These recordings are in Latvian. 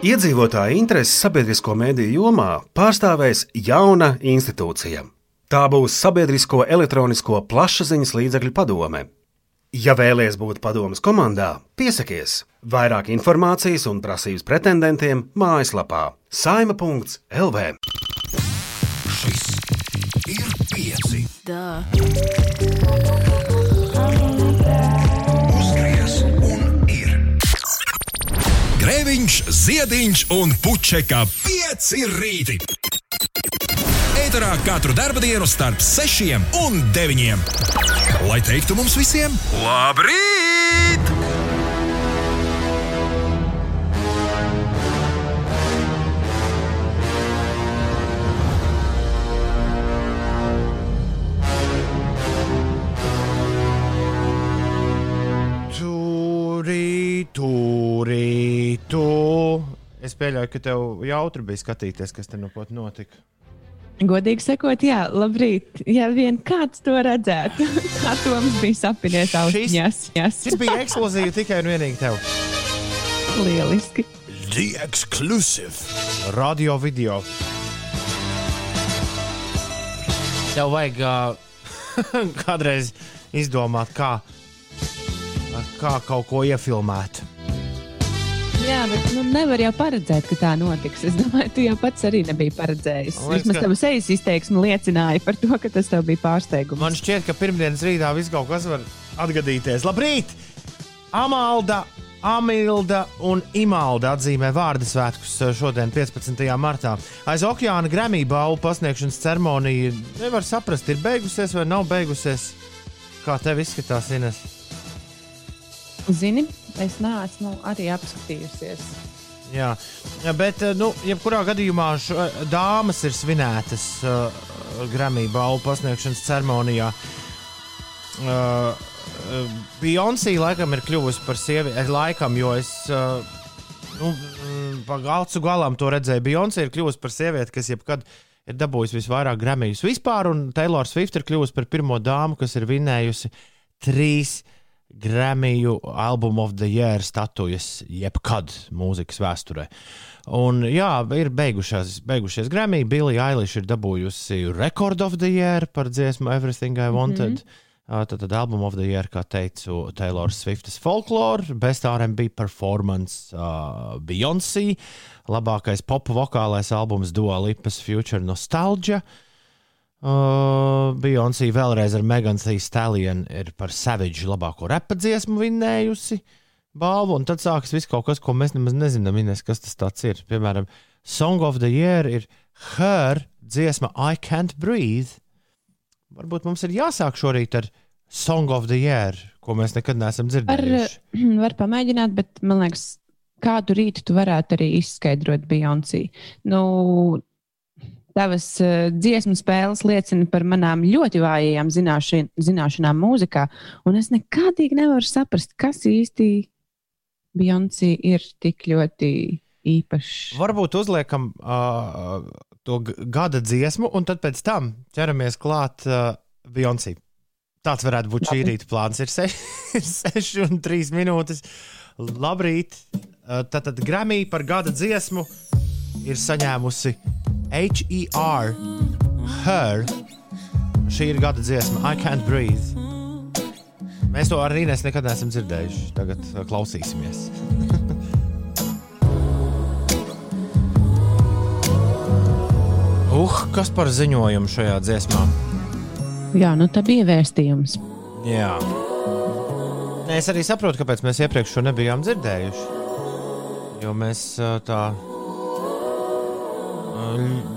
Iedzīvotāju intereses sabiedrisko mediju jomā pārstāvēs jauna institūcija. Tā būs Sabiedrisko elektronisko plašsaziņas līdzekļu padome. Ja vēlaties būt padomas komandā, piesakies! Vairāk informācijas un prasības pretendentiem mājaslapā saima.lv. Šis ir pieci. Uzgriez Grēviņš, ziediņš un puķeka pieci rīti. Eterā katru dienu starp sešiem un deviņiem. Lai teiktu mums visiem, labrīt! Es pieļauju, ka tev jautri bija skatīties, kas te nu pat notika. Godīgi sakot, jā, labrīt. Ja vien kāds to redzētu, kā Toms bija sapinies austiņās. Šis bija ekskluzīvi tikai un vienīgi tev. lieliski. The exclusive. Radio video. Tev vajag uh, kādreiz izdomāt, kā, kā kaut ko iefilmēt. Jā, bet nu, nevar jau paredzēt, ka tā notiks. Es domāju, tu jau pats arī nebija paredzējis. Man liekas, Vismaz ka- tavs sejas izteiksme liecināja par to, ka tas tev bija pārsteigums. Man šķiet, ka pirmdienas rītā viss kaut kas var atgadīties. Labrīt! Amalda, Amilda un Imalda atzīmē vārdu svētkus šodien, 15. martā. Aiz okeāna Grammy balvu pasniegšanas ceremonija nevar saprast, ir beigusies vai nav beigusies. Kā tev izskatās, Ines? Zini, es neesmu arī apskatījusies. Jā, bet, eh, nu, jebkurā gadījumā š, dāmas ir svinētas uh, Grammy balvu pasniegšanas ceremonijā. Uh, uh, Beyoncé laikam ir kļuvusi par sievieti, laikam, jo es uh, nu, mm, pa galcu galam to redzēju. Beyoncé ir kļuvusi par sievieti, kas jebkad ir dabūjusi visvairāk Grammyus vispār, un Taylor Swift ir kļuvusi par pirmo dāmu, kas ir vinējusi trīs Grammy Album of the Year statujas jebkad mūzikas vēsturē. Un, jā, ir beigušās, beigušies Grammy. Billy Eilish ir dabūjusi Record of the Year par dziesmu Everything I Wanted. Mm -hmm. Tad, tad Album of the Year, kā teicu, Taylor Swift's Folklore, Best RB Performance, uh, Beyoncé, labākais pop vokālais albums Dua Lipas Future Nostalgia. Uh, Beyoncé vēlreiz ar Megan Thee Stallion ir par Savage labāko repa dziesmu vinnējusi balvu, un tad sākas viss kaut kas, ko mēs nemaz nezinām, Ines, kas tas ir. Piemēram, Song of the Year ir Her dziesma I Can't Breathe. Varbūt mums ir jāsāk šorīt ar Song of the Year, ko mēs nekad neesam Var, dzirdējuši. var pamēģināt, bet man liekas, kādu rītu tu varētu arī izskaidrot Beyoncé. Nu, Tavas uh, dziesmu spēles liecina par manām ļoti vājajām zināši, zināšanām mūzikā, un es nekādīgi nevaru saprast, kas īsti Beyoncé ir tik ļoti īpašs. Varbūt uzliekam uh, to gada dziesmu, un tad pēc tam ķeramies klāt uh, Beyoncé. Tāds varētu būt šī Labi. rīta plāns. Ir 6 un 3 minūtes. Labrīt! Tātad Grammy par gada dziesmu ir saņēmusi HER. Her. Šī ir gada dziesma I Can't Breathe. Mēs to arī nes nekad neesam dzirdējuši. Tagad uh, klausīsimies. Uh, kas par ziņojumu šajā dziesmā? Jā, nu tā bija vēstījums. Jā. Nē, es arī saprotu, kāpēc mēs iepriekš šo nebijām dzirdējuši. Jo mēs ā, tā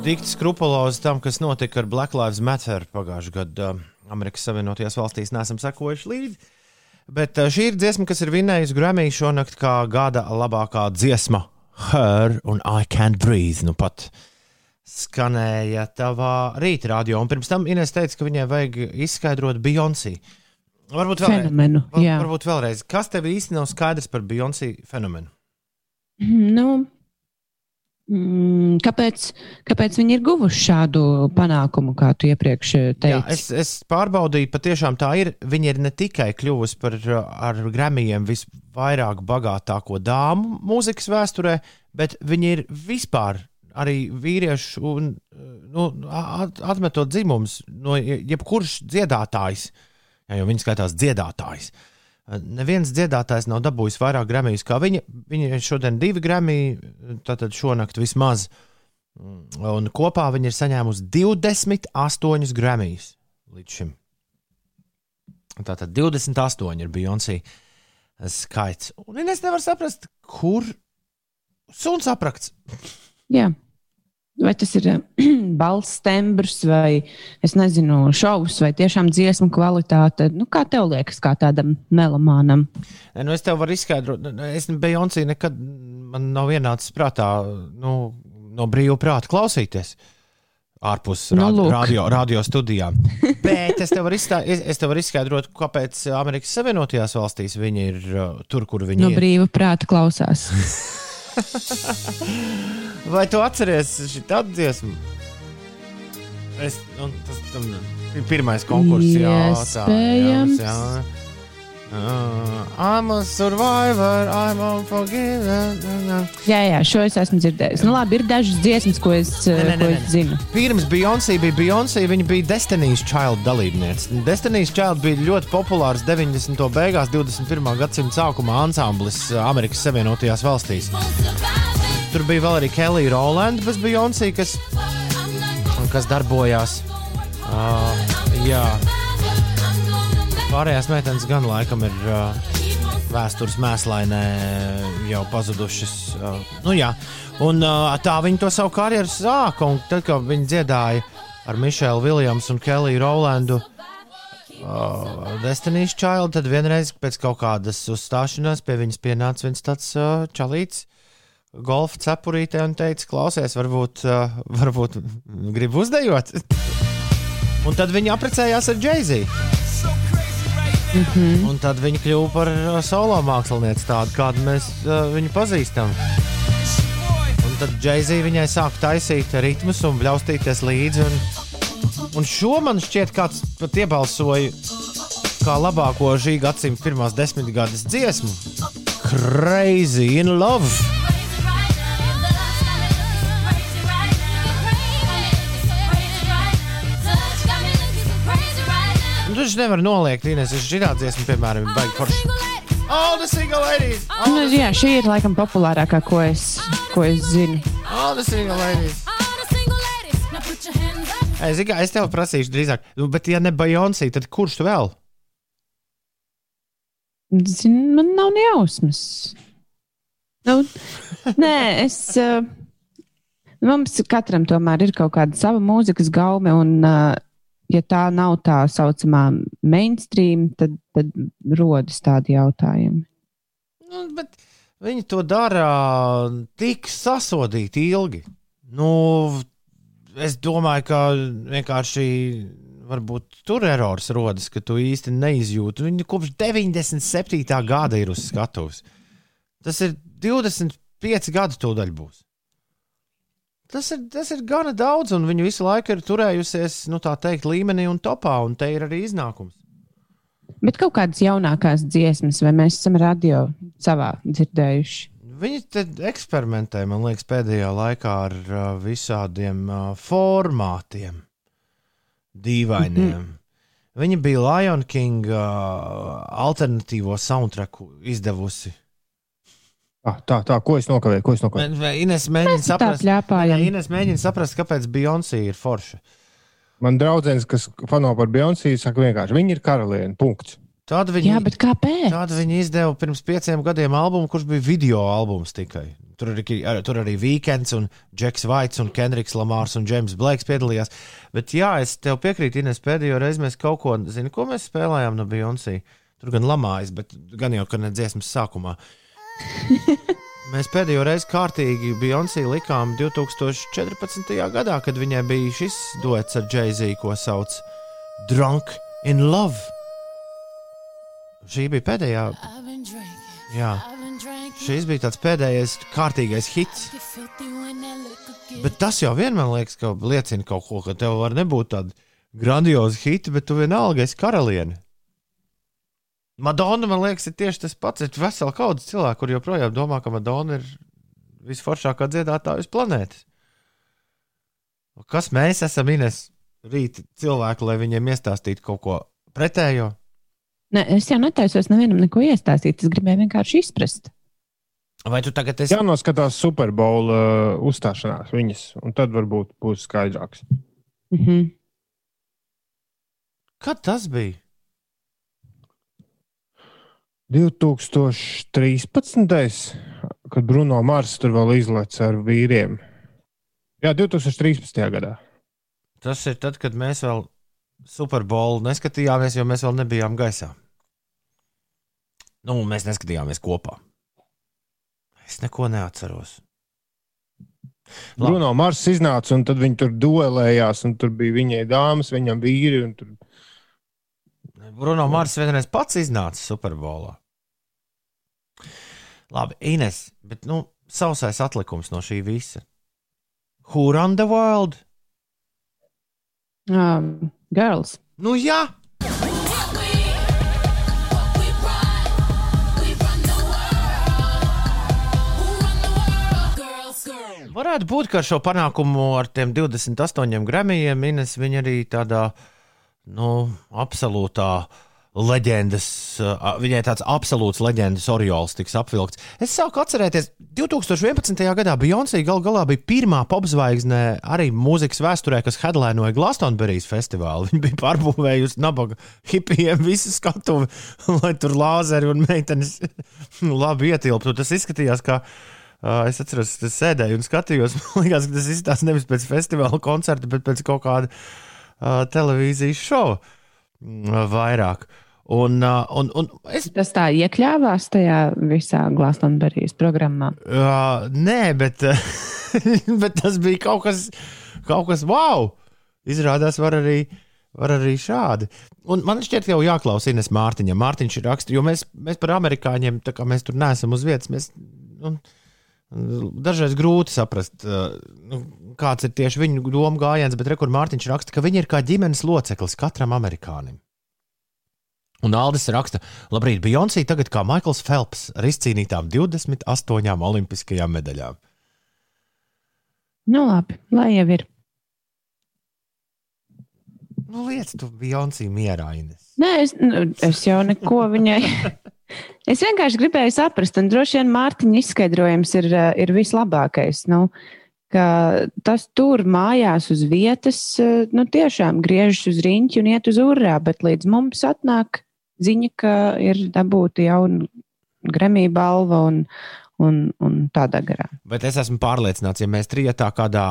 dikti skrupulozi tam, kas notika ar Black Lives Matter pagājušajā gadā Amerikas Savienotajās valstīs, nesam sekojuši līdzi. Bet ā, šī ir dziesma, kas ir vinnējusi Grammy šonakt kā gada labākā dziesma. Her un I Can't Breathe. Nu pat skanēja tavā rīta radio. Un pirms tam Ines teica, ka viņai vajag izskaidrot Beyoncé. Varbūt vēlreiz. Fenomenu, Var, varbūt vēlreiz. Kas tev īsti nav skaidrs par Beyoncé fenomenu? Nu, kāpēc, kāpēc viņi ir guvuši šādu panākumu, kā tu iepriekš eh, teici? Jā, es, es pārbaudīju, patiešām tā ir. Viņa ir ne tikai kļuvusi par uh, ar Grammy visvairāk bagātāko dāmu mūzikas vēsturē, bet viņi ir vispār arī vīriešu, un, nu, at, atmetot dzimumus, no jebkurš dziedātājs, ja jau viņi skaitās dziedātājs. Neviens dziedātājs nav dabūjis vairāk gramijas kā viņa. Viņa šodien divi gramiji, tātad šonakt vismaz. Un kopā viņa ir saņēmusi 28 gramijas līdz šim. Tātad 28 ir Beyoncé skaits. Un es nevaru saprast, kur suns aprakts. Jā. Vai tas ir balss tembrs, vai es nezinu, šovs, vai tiešām dziesmu kvalitāte. Nu, kā tev liekas, kā tādam melomānam? Nu, es tev varu izskaidrot, es Beyoncé nekad man nav ienācis prātā nu, no brīvā prāta klausīties. Ārpus Nu, lūk. radio, radio studijām. Bet es tev izstā- es- es tev varu izskaidrot, kāpēc Amerikas Savienotajās valstīs viņi ir uh, tur, kur viņi No ir. brīva prāta klausās. Vai tu atceries šī tādu dziesmu? Es, nu, tas tam ir pirmais konkurss. Jā, tā, jā, jā. Uh, I'm a survivor, I'm unforgiven. Jā, jā, šo es esmu dzirdējis. Nu, labi, ir dažas dziesmas, ko es, Nē, nē, ko nē, es zinu. Pirms Beyoncé bija Beyoncé, viņa bija Destiny's Child dalībniece. Destiny's Child bija ļoti populārs 90. beigās, 21. gadsimta sākumā ansamblis uh, Amerikas Savienotajās valstīs. Tur bija vēl arī Kelly Rowland bez Beyoncé, kas, kas darbojās. Uh, jā, pārējās meitenes gan laikam ir uh, vēstures mēslainē jau pazudušas. Uh, nu, jā. un uh, tā viņa to savu karjeru sāka. Tad, kad viņi dziedāja ar Mišelu Viljamsu un Kelly Rowlandu. Uh, Destiny's Child, tad vienreiz pēc kaut kādas uzstāšanās pie viņas pienāca viens tāds uh, čalīts, golfa cepurītē un teica, klausies, varbūt, uh, varbūt gribi uzdejot. un tad viņi apprecējās ar Jay-Z. Mm -hmm. Un tad viņa kļuva par uh, solo mākslinieci, tādu kādu mēs uh, viņu pazīstam. Un tad Jay-Z viņai sāk taisīt ritmus un bļaustīties līdzi. Un, un šo man šķiet, kāds pat iebalsoja kā labāko šī gadsimta pirmās desmitgades dziesmu. Crazy in love! Nu, Tu taču nevari noliegt, Inês, es šī dziesma, piemēram, ir baigi forša. All the single ladies! All, Nu, jā, šī ir laikam populārākā, ko es, ko es zinu. all the single ladies! Es, kā, es tev prasīšu drīzāk, nu, bet, ja ne Beyoncé, tad kurš tu vēl? Zin, man nav ne jausmas. Nu, nē, es. Uh, mums katram tomēr ir kaut kāda sava mūzikas gaume, un, uh, ja tā nav tā saucamā mainstream, tad, tad rodas tādi jautājumi. Nu, bet viņi to dara tik sasodīti ilgi. Nu, es domāju, ka vienkārši varbūt tur erors rodas, ka tu īsti neizjūti. Viņi kopš 97. gada ir uz skatuves. Tas ir 25 gadi tūdaļ būs. Tas ir, tas ir gana daudz, un viņi visu laiku ir turējusies, nu teikt, līmenī un topā, un te ir arī iznākums. Bet kaut kādas jaunākās dziesmas, vai mēs esam radio savā dzirdējuši? Viņi eksperimentē, man liekas, pēdējā laikā ar uh, visādiem uh, formātiem, dīvainiem. Mm -hmm. Viņa bija Lion King uh, alternatīvo soundtracku izdevusi. Ah, tā, tā, ko es nokavēju? Ko es nokavēju? Mē- Ines mēģina saprast. Nē, Ines mēģina saprast, kāpēc Beyoncé ir forša. Man draugs, kas fano par Beyoncé, saka vienkārši, viņa ir karaliene. Punkts. Tāda viņa, Jā, bet kāpēc? tāda viņa izdeva pirms pieciem gadiem albumu, kurš bija video albums tikai. Tur arī, ar- tur arī Weekends, un Džeks Vaits, un Kendriks Lamārs un Džeims Blakes piedalījās. Bet jā, es tev piekrītu, Ines, pēdējo reizi mēs kaut ko, zini, ko mēs spēlējām no Beyoncé. Tur gan lamājas, bet gan jau, ka ne dziesmas sākumā. Mēs pēdējo reizi kārtīgi Beyoncé likām 2014. gadā, kad viņai bija šis duets ar Jay-Z, ko sauc Drunk in Love. Šī bija pēdējā, jā, šis bija tāds pēdējais kārtīgais hits. Bet tas jau vienmēr liekas, ka liecina kaut ko, ka tev var nebūt tāda grandioza hita, bet tu vienalga esi karaliene. Madonna, man liekas, ir tieši tas pats. Ir vesela kaudze cilvēku, kur joprojām domā, ka Madonna ir visforšākā dziedātāja uz planētas. Kas mēs esam, Ines, rīt cilvēki, lai viņiem iestāstītu kaut ko pretējo? Ne, es jau netaisos nevienam neko iestāstīt. Es gribēju vienkārši izprast. Vai tu tagad esi? Jānoskatās Superbowl uh, uzstāšanās viņas, un tad varbūt būs skaidrāks. Mm -hmm. Kad tas bija? 2013. kad Bruno Mars tur vēl izlaica ar vīriem. Jā, 2013. gadā. Tas ir tad, kad mēs vēl Superbolu neskatījāmies, jo mēs vēl nebijām gaisā. Nu, mēs neskatījāmies kopā. Es neko neatceros. Labi. Bruno Mars iznāca, un tad viņi tur duelējās, un tur bija viņai dāmas, viņam vīri. Tur... Bruno Mars vienreiz pats iznāca Superbolā. Labi, Ines, bet nu, sausais atlikums no šī visa. Who run the world? Um, girls. Nu, jā, varētu būt, ka ar šo panākumu, ar tiem 28 gramijiem, Ines viņa arī tādā nu, absolūtā leģendas, viņai tāds absolūts leģendas oriols tiks apvilkts. Es sāku atcerēties, 2011. gadā Beyoncé gal galā bija pirmā popzvaigzne arī mūzikas vēsturē, kas headlinoja Glastonbury's festivālu. Viņa bija pārbūvējusi nabaga hipijiem visu skatuvi, lai tur lāzeri un meitenes labi ietilptu. Tas izskatījās Uh, es atceros, ka es sēdēju un skatījos. Man liekas, ka tas izskatās nevis pēc festivāla koncerta, bet pēc kaut kāda uh, televīzijas šova uh, vairāk. Uh, un, un es, Tas tā iekļāvās tajā visā Glastonbury's programmā. uh, nē, bet, bet tas bija kaut kas, kaut kas wow! Izrādās, var arī, var arī šādi. Un man šķiet, ka jau jāklausās Ines Mārtiņa. Mārtiņš ir rakstījis, jo mēs, mēs par amerikāņiem, tā kā mēs tur neesam uz vietas, mēs. Nu, Dažreiz grūti saprast, nu, kāds ir tieši viņu domu gājiens, bet rekur Mārtiņš raksta, ka viņi ir kā ģimenes loceklis katram amerikānim. Un Aldis raksta, labrīt, Beyoncé tagad kā Maikls Phelps ar izcīnītām 28 olimpiskajām medaļām. Nu, labi, lai jau ir. Nu, lietas tu Beyoncé mierā, Ines. Nē, es, nu, es jau neko viņai. Es vienkārši gribēju saprast, un droši vien Mārtiņa izskaidrojums ir, eh, ir vislabākais. Nu, ka tas tur mājās uz vietas eh, nu, tiešām griežas uz riņķi un iet uz urā, bet līdz mums atnāk ziņa, ka ir dabūta jauna Grammy balva un, un, un tādā garā. Bet es esmu pārliecināts, ja mēs trijotā kādā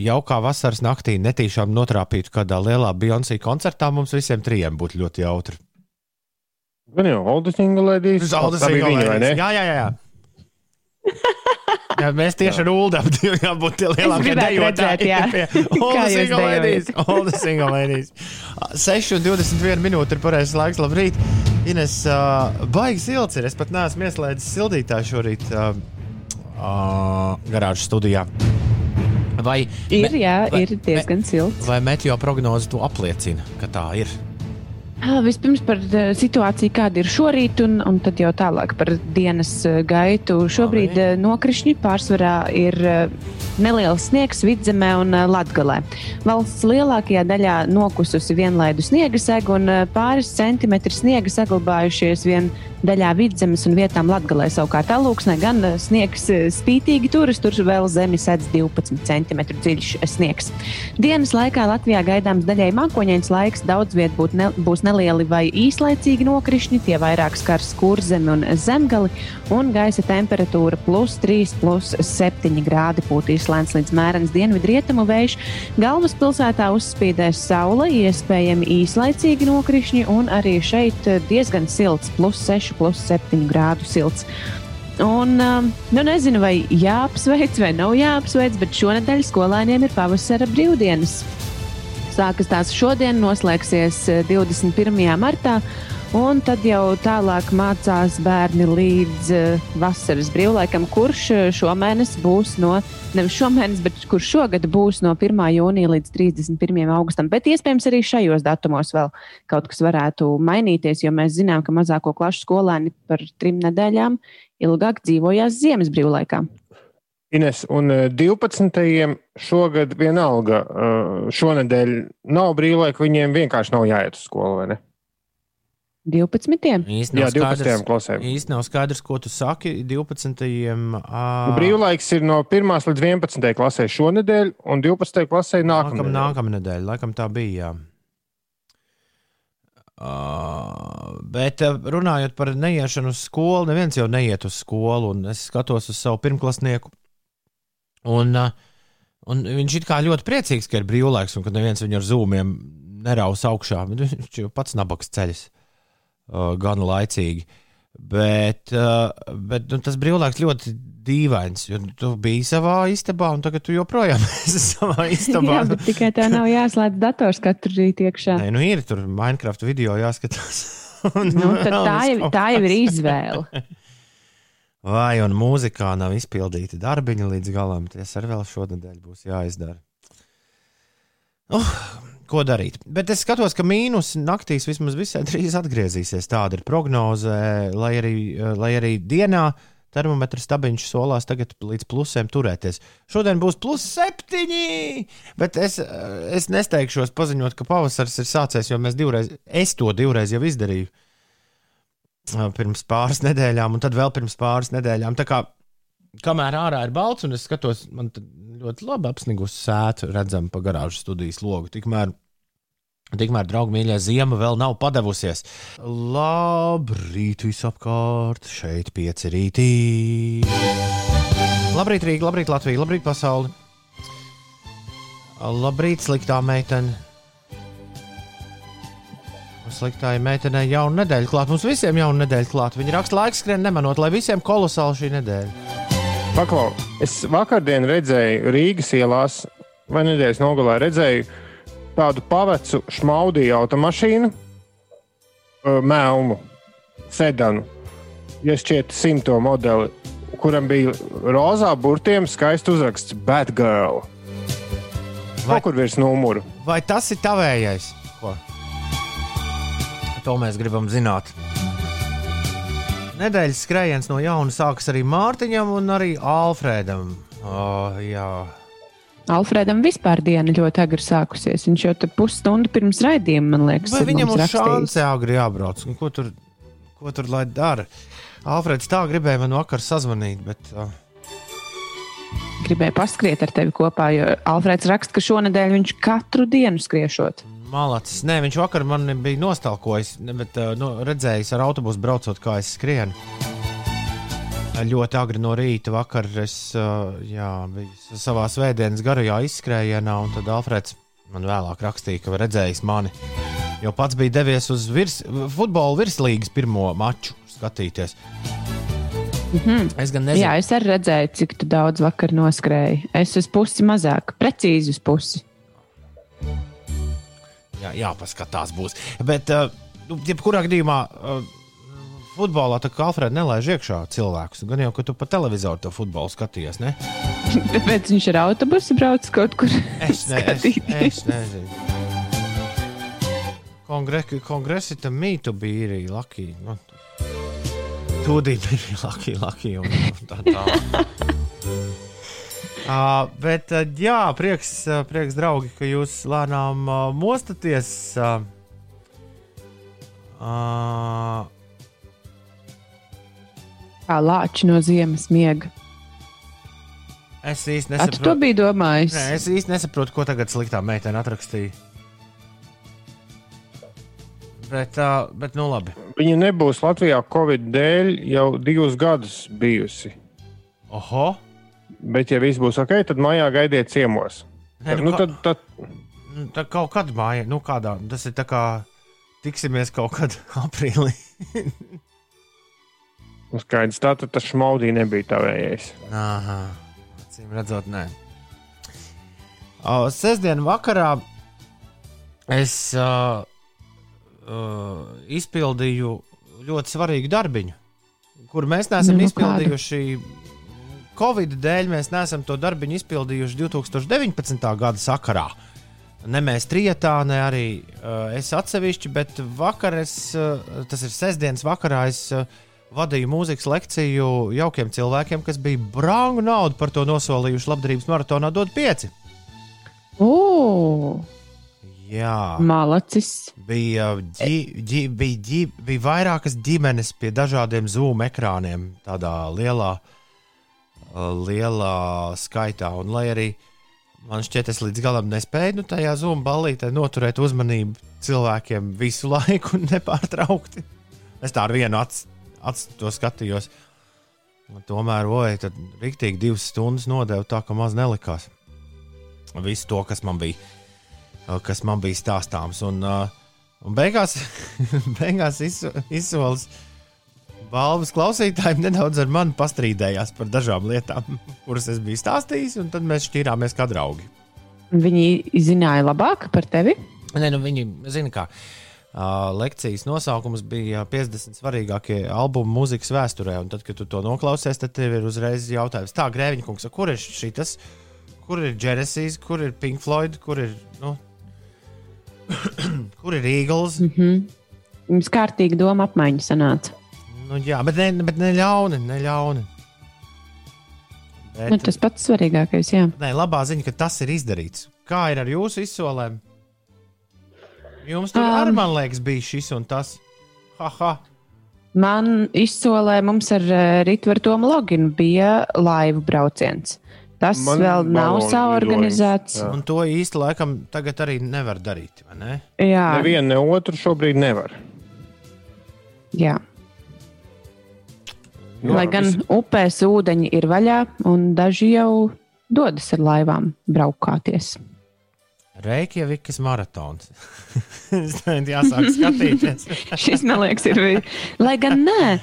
jaukā vasaras naktī netīšām notrāpītu kādā lielā Beyoncé koncertā, mums visiem trijiem būtu ļoti jautri. Gan jau bija viņa, vai ne? Jā, jā, jā. jā. Jā, mēs tieši ar Ulu apgādājām, jābūt tie lielākie gribētu redzēt, jā. Kā jūs dejotāji. Olda Singlēdijas. 6,21 minūte ir pareizais laiks. Labrīt! Ines, uh, baigs silts ir. Es pat neesmu ieslēdzis sildītāju šorīt uh, uh, garāžas studijā. Vai, Ir, jā, vai- ir diezgan silts. vai meteo prognoze to apliecina, ka tā ir? Vispirms par situāciju, kāda ir šorīt, un, un tad jau tālāk par dienas gaitu. Šobrīd eh, nokrišņi pārsvarā ir neliels sniegs vidzemē un latgalē. Valsts lielākajā daļā nokususi vienlaidu sniega sega, un pāris centimetri sniega saglabājušies vien daļā vidzemes un vietām latgalē. Savukārt alūksnē gan sniegs spītīgi turas, tur vēl zemi sedz 12 cm dziļš sniegs. Dienas laikā Latvijā gaidāms daļai mākoņains laiks, daudz viet būt ne, būs nelieli vai īslaicīgi nokrišņi, tie vairāk skars kurzemi un zemgali, un gaisa temperatūra plus 3, plus 7 grādi pūtīs lēns līdz mērens dienvidu rietumu vējš. Galvaspilsētā uzspīdēs saule, iespējami īslaicīgi nokrišņi, un arī šeit diezgan silts, plus 6, plus 7 grādu silts. Un, um, nu nezinu, vai jāapsveic vai nav jāapsveic, bet šonadēļ skolēniem ir pavasara brīvdienas. Sākas tās šodien, noslēgsies eh, 21. martā, un tad jau tālāk mācās bērni līdz eh, vasaras brīvlaikam, kurš eh, šomēnes būs no, nevis šomēnes, bet kurš šogad būs no 1. jūnija līdz 31. augustam. Bet iespējams arī šajos datumos vēl kaut kas varētu mainīties, jo mēs zinām, ka mazāko klašu skolēni par trim nedēļām ilgāk dzīvojās ziemas brīvlaikā. Ines, un eh, 12. šogad vienalga, eh, šonadēļ nav brīvlaika, viņiem vienkārši nav jāiet uz skolu, vai ne? 12. Īsti Jā, nav 12. skaidrs, klasēm. īsti nav skaidrs, ko tu saki. 12. ā, Brīvlaiks ir no 1 līdz 11 klasē šonadēļ, un 12 klasē Nākamā nākamā. nākamā nedēļa, laikam tā bija. Jā. Uh, bet uh, runājot par neiešanu uz skolu, neviens jau neiet uz skolu. un Es skatos uz savu pirmklasnieku. Un, uh, un viņš kā ļoti priecīgs, ka ir brīvlaiks un ka neviens viņu ar zūmiem neraus augšā. Viņš jau pats nabaks ceļš uh, gan laicīgi. Bet, uh, bet nu, tas brīvlaiks ļoti dīvains, jo tu biji savā istabā, un tagad tu joprojām esi savā istabā. Jā, tikai tā nav jāslēdz dators katru rītu iekšā. Nē, nu ir tur Minecraft video jāskatās. Nu, tā jau, tā jau ir izvēle. Vai un mūzikā nav izpildīti darbiņi līdz galam, tas arī vēl šonadēļ būs jāizdara. Uh, ko darīt? Bet es skatos, ka mīnus naktīs vismaz visai drīz atgriezīsies. Tāda ir prognoze, lai arī, lai arī dienā termometra stabiņš solās tagad līdz plusiem turēties. Šodien būs plus septiņi, bet es, es nesteigšos paziņot, ka pavasaris ir sācies, jo mēs divreiz, es to divreiz jau izdarīju. ā, Pirms pāris nedēļām, un tad vēl pirms pāris nedēļām. Tā kā kamēr ārā ir balts, un es skatos, man ļoti labi apsnigusi sēta, redzama pa garāžas studijas logu. Tikmēr, tikmēr draugi mīļā ziema vēl nav padavusies. Labrīt, visapkārt, šeit pieci rītī. Labrīt, Rīga, labrīt, Latvija, labrīt, pasauli. Labrīt, sliktā meitene. Sliktāji meitenei jauna nedēļa klāt. Mums visiem jauna nedēļa klāt. Viņa raksta laiks, skrien nemanot, lai visiem kolosāli šī nedēļa. Paklau, es vakardien redzēju Rīgas ielās, vai nedēļas nogalē redzēju tādu pavecu šmaudīju automašīnu, ö, melnu, sedanu, ja šķiet simto modeli, kuram bija rozā burtiem skaists uzraksts Bad Girl. Vai- Kaut kur virs numuru. Vai tas ir tavējais? To mēs gribam zināt. Nedēļas skrējiens no jauna sākas arī Mārtiņam un arī Alfrēdam. Oh, jā. Alfredam vispār diena ļoti agri sākusies. Viņš jau pusstundu pirms raidījuma, man liekas, Vai viņam uz šāda agri jābrauc? Un Ko tur, ko tur lai dara? Alfrēds tā gribēja man vakar sazvanīt, bet uh, Gribēju paskriet ar tevi kopā, jo Alfreds raksta, ka šonadēļ viņš katru dienu skriešot. Malacis. Nē, viņš vakar man bija nostalkojis, bet uh, nu, redzējis ar autobusu braucot, kā es skrienu. Ļoti agri no rīta vakar es uh, jā, biju savā svētdienas garajā izskrējienā, un tad Alfrēds man vēlāk rakstīja, ka redzējis mani. Jo pats bija devies uz virs, futbola virslīgas pirmo maču skatīties. Mm -hmm. Es gan nezinu, Jā, es arī redzēju, cik tu daudz vakar noskrēji. Es uz pusi mazāk, precīzi uz pusi. Jā, jāpaskatās būs. Bet, uh, nu, jebkurā gadījumā, uh, futbolā tā kā Alfrēds nelaiž iekšā cilvēkus. Gan jau, ka tu pa televizoru to futbolu skaties, ne? Tāpēc viņš ar autobusu brauc kaut kur. Es, ne, es, es nezinu. Kongre, kongresi tam mītu bija arī Laki. Nu, Tūdīt bija Laki, Laki un tā tā. Uh, bet, uh, jā, prieks, uh, prieks, draugi, ka jūs lēnām uh, mostaties. Uh, uh, Kā lāči no ziemas miega. es īsti Kā tu to nesaprotu, biji domājis? Nē, es īsti nesaprotu, ko tagad sliktā meitene atrakstīja. Bet, uh, bet nu labi. Viņa nebūs Latvijā Covid dēļ jau divus gadus bijusi. Oho! Bet, ja viss būs ok, tad mājā gaidiet ciemos. Nē, nu, kā- tad, tad, Nu, Tā kaut kādā mājā, nu kādā. Tas ir tā kā tiksimies kaut kad aprīlī. nu, skaidrs, tā tad tas šmaudī nebija tavējais. Aha, acīm redzot, nē. O, sestdien vakarā es uh, uh, izpildīju ļoti svarīgu darbiņu, kur mēs neesam Nu, nu, nu kādu? Covid dēļ mēs neesam to darbiņu izpildījuši 2019. gada sakarā. Ne mēs trijotā, ne arī uh, es atsevišķi, bet vakar, es, uh, tas ir sestdienas vakarā, es uh, vadīju mūzikas lekciju jaukiem cilvēkiem, kas bija brāņu naudu par to nosolījuši labdarības maratonā dot pieci. O, Jā, malacis. bija, ģi, ģi, bija, ģi, bija vairākas ģimenes pie dažādiem zoom ekrāniem, tādā lielā, uh, lielā skaitā. Un, lai arī man šķiet, es līdz galam nespēju nu, tajā zoom ballītē noturēt uzmanību cilvēkiem visu laiku, nepārtraukti. Es tā ar vienu acu acu to skatījos. Un tomēr, oi, tad rīktīgi divas stundas nodevu tā, ka maz nelikās. Visu to, kas man bija, kas man bija stāstāms. Un, uh, un beigās, beigās izso- izsolis balvas klausītājiem nedaudz ar mani pastrīdējās par dažām lietām, kuras es biju stāstījis, un tad mēs šķīrāmies kā draugi. Viņi zināja labāk par tevi. Nē, nu viņi zina, kā. Uh, lekcijas nosaukums bija 50 svarīgākie albumi mūzikas vēsturē. Un tad, kad tu to noklausies, tad tev ir uzreiz jautājums, tā, Grēviņa kungs, kur ir šis, kur ir Genesis, kur ir Pink Floyd, kur ir, nu, kur ir Eagles? Jums kārtīgi doma apmaiņa sanāca. Nu, jā, bet ne, bet ne ļauni, ne ļauni. Bet, Nu, tas pats svarīgākais, jā. Nē, labā ziņa, ka tas ir izdarīts. Kā ir ar jūsu izsolēm? Jums tur Um. arī, man liekas, bija šis un tas. Haha, Man izsolē mums ar uh, Rītvaru Tomu Loginu bija laivu brauciens. Tas Man Man vēl nav balonu saorganizēts. un to īsti laikam tagad arī nevar darīt. vai Ne? Jā, Nevienu, ne otru šobrīd nevar. jā. Nu, Lai gan visi- upēs ūdeņi ir vaļā, un daži jau dodas ar laivām braukāties. Reikjavikas maratons. Jāsāk skatīties. Šis, man liekas, ir. Lai gan nē.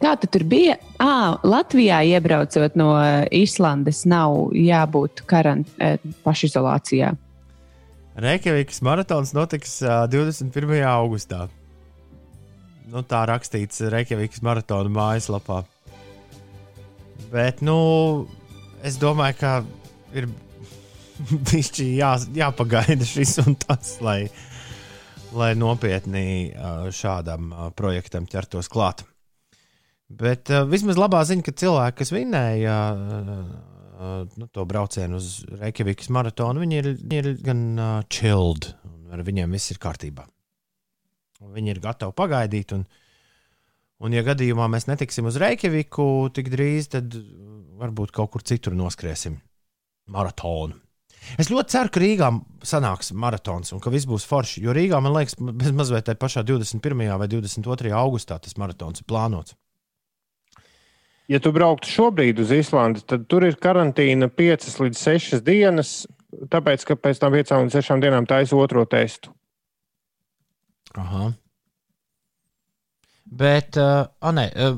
Kā tu tur bija? À, Latvijā iebraucot no eh, Islandes, nav jābūt karant, eh, pašizolācijā. Reikjavikas maratons notiks ā, 21. augustā. Nu, tā rakstīts Reikjavikas maratona mājaslapā. Bet, nu, es domāju, ka ir bišķi jā, jāpagaida šis un tas, lai, lai nopietni šādam projektam ķertos klāt. Bet vismaz labā ziņa, ka cilvēki, kas vinēja nu, to braucienu uz Reikjavikas maratonu, viņi ir, viņi ir gan chilled, un ar viņiem viss ir kārtībā. Viņi ir gatavi pagaidīt, un, un ja gadījumā mēs netiksim uz Reikjaviku tik drīz, tad varbūt kaut kur citur noskriesim maratonu. Es ļoti ceru, ka Rīgā sanāks maratons un ka viss būs forši. Jo Rīgā, man liekas, mazliet tajā pašā 21. vai 22. augustā tas maratons ir plānots. Ja tu brauktu šobrīd uz Islandi, tad tur ir karantīna 5 līdz 6 dienas, tāpēc, ka pēc tam 5 līdz 6 dienām taisa otro testu. Aha. Bet, uh, nē, uh,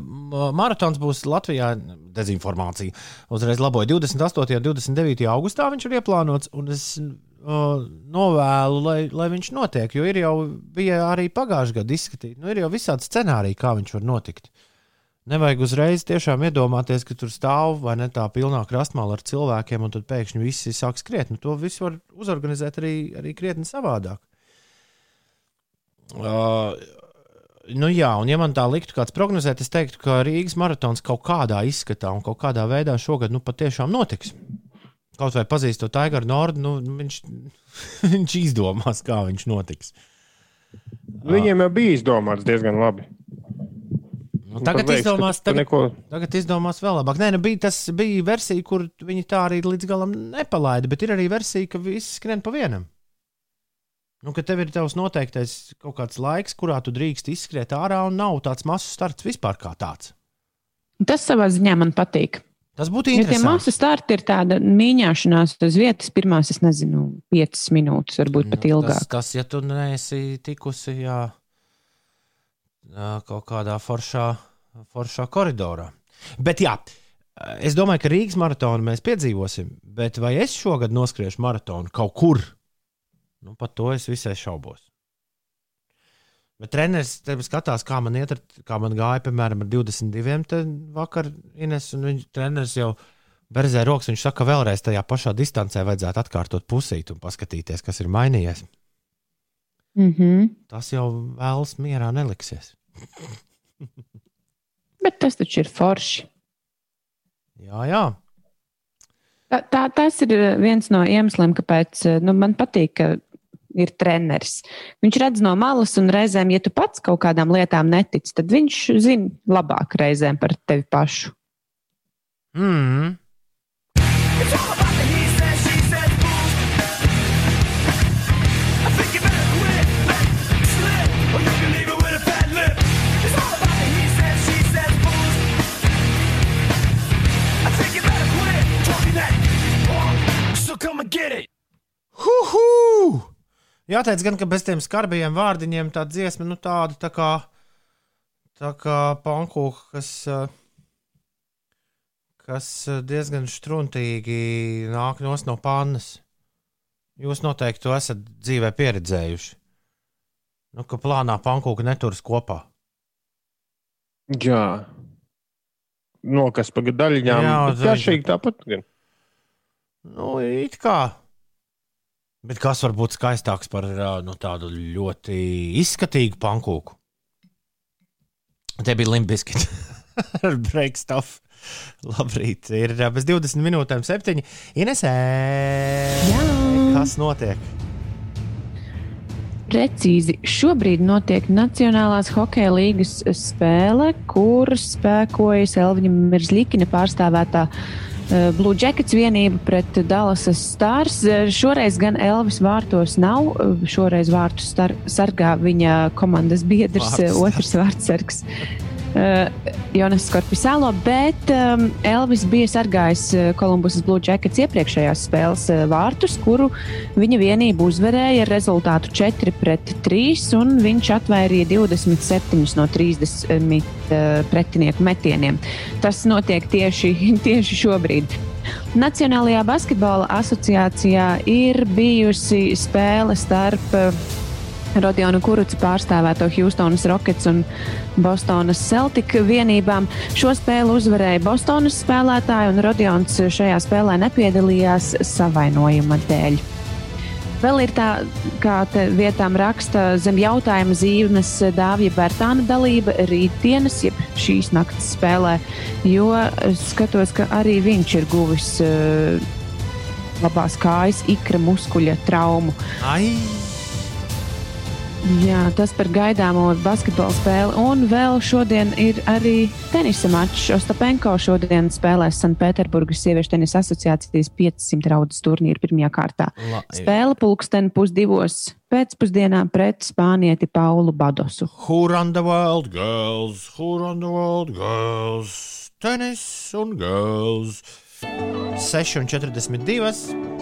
maratons būs Latvijā. Dezinformācija. Uzreiz laboja 28. un 29. augustā viņš ir ieplānots. Un es uh, novēlu, lai, lai viņš notiek. Jo ir jau bija arī pagājušajā gadā izskatīts. Nu, ir jau visādi scenāriji, kā viņš var notikt. Nevajag uzreiz tiešām iedomāties, ka tur stāv vai ne tā pilnā krastmāla ar cilvēkiem, un tad pēkšņi visi sāk skriet. Nu, to visu var uzorganizēt arī, arī krietni savādāk. Uh, nu jā, un ja man tā liktu kāds prognozēt, es teiktu, ka Rīgas maratons kaut kādā izskatā un kaut kādā veidā šogad nu, patiešām notiks. Kaut vai pazīstot Aigaru Nordu, nu, viņš, viņš izdomās, kā viņš notiks. Viņiem jau bija izdomāts diezgan labi. Nu, tagad, ka izdomās, tagad, neko, tagad izdomās vēl labāk. Nē, nu, bija, tas bija versija, kur viņi tā arī līdz galam nepalaida, bet ir arī versija, ka viss skrien pa vienam. Nu, ka tev ir tavs noteiktais kaut kāds laiks, kurā tu drīkst izskriet ārā, un nav tāds masu starts vispār kā tāds. Tas savā ziņā man patīk. Tas būtu Jo tie interesanti. masu starti ir tāda mīņāšanās uz vietas, pirmās, es nezinu, piecas minūtes, varbūt pat Nu, ilgāk. Tas, tas, ja tu neesi tikusi jā, kaut kādā foršā, foršā koridorā. Bet jā, es domāju, ka Rīgas maratonu mēs piedzīvosim, bet vai es šogad noskriešu maratonu kaut kur? Nu, par to es visai šaubos. Bet treneris skatās, kā man, iet, kā man gāja, piemēram, ar 22. te vakar Ines, un viņš treneris jau berzē rokas. Viņš saka, ka vēlreiz tajā pašā distancē vajadzētu atkārtot pusīt un paskatīties, kas ir mainījies. Mm -hmm. Tas jau vēlas mierā neliksies. Bet tas taču ir forši. Jā, jā. Tā, tā, tas ir viens no iemesliem, kāpēc nu, man patīk, ka ir treneris. Viņš redz no malas, un reizēm, ja tu pats kaut kādām lietām netici, tad viņš zina labāk reizēm par tevi pašu. Mm. Huhu! Jāteic, gan, ka bez tiem skarbajiem vārdiņiem tā dziesma, nu tāda tā kā, tā kā pankūka, kas, eh, kas eh, diezgan struntīgi nāk no pannas. Jūs noteikti to esat dzīvē pieredzējuši. Nu, ka plānā pankūka neturas kopā. Jā. Nokas pa daļiņām. Jā, Jā, garšīgi tāpat. Gan. Nu, it kā. Bet kas var būt skaistāks par nu, tādu ļoti izskatīgu pankūku? Te bija limbiskis ar break stuff. Labrīt, ir bez 20 minūtēm, 7. Inesē, Jā. kas notiek? Precīzi, šobrīd notiek Nacionālās hokeja līgas spēle, kur spēkojas Elviņa Mirzlikina pārstāvētā uh, Blue Jackets vienība pret Dallas Stars. Uh, Šoreiz gan Elvis vārtos nav, uh, šoreiz vārtus sargā viņa komandas biedrs, Vārtsargs. uh, otrs vārdsargs. Uh, Jonas Skorpisālo, bet um, Elvis bija sargājis uh, Kolumbusas Blue Jackets iepriekšējās spēles uh, vārtus, kuru viņa vienība uzvarēja ar rezultātu 4 pret 3, un viņš atvairīja 27 no 30 uh, pretinieku metieniem. Tas notiek tieši, tieši šobrīd. Nacionālajā basketbola asociācijā ir bijusi spēle starp uh, Rodionu Kurucu pārstāvēto Houstonas Rockets un Bostonas Celtic vienībām. Šo spēli uzvarēja Bostonas spēlētāji, un Rodions šajā spēlē nepiedalījās savainojuma dēļ. Vēl ir tā, kā te vietām raksta zem jautājuma zīmes Dāvija Bērtāna dalība rītdienas, jeb šīs naktas spēlē, jo skatos, ka arī viņš ir guvis uh, labās kājas ikra muskuļa traumu. Ai, Jā, tas par gaidāmo basketbola spēli. Un vēl šodien ir arī tenisa mačs. Ostapenko šodien spēlēs Sanktpēterburgas sieviešu tenisa asociācijas 500 raudas turnīru pirmajā kārtā. la, Spēle pulksten pusdivos pēcpusdienā pret spānieti Paulu Badosu. Who run the world, girls? Who run the world, girls? Tenis un girls. 6,42.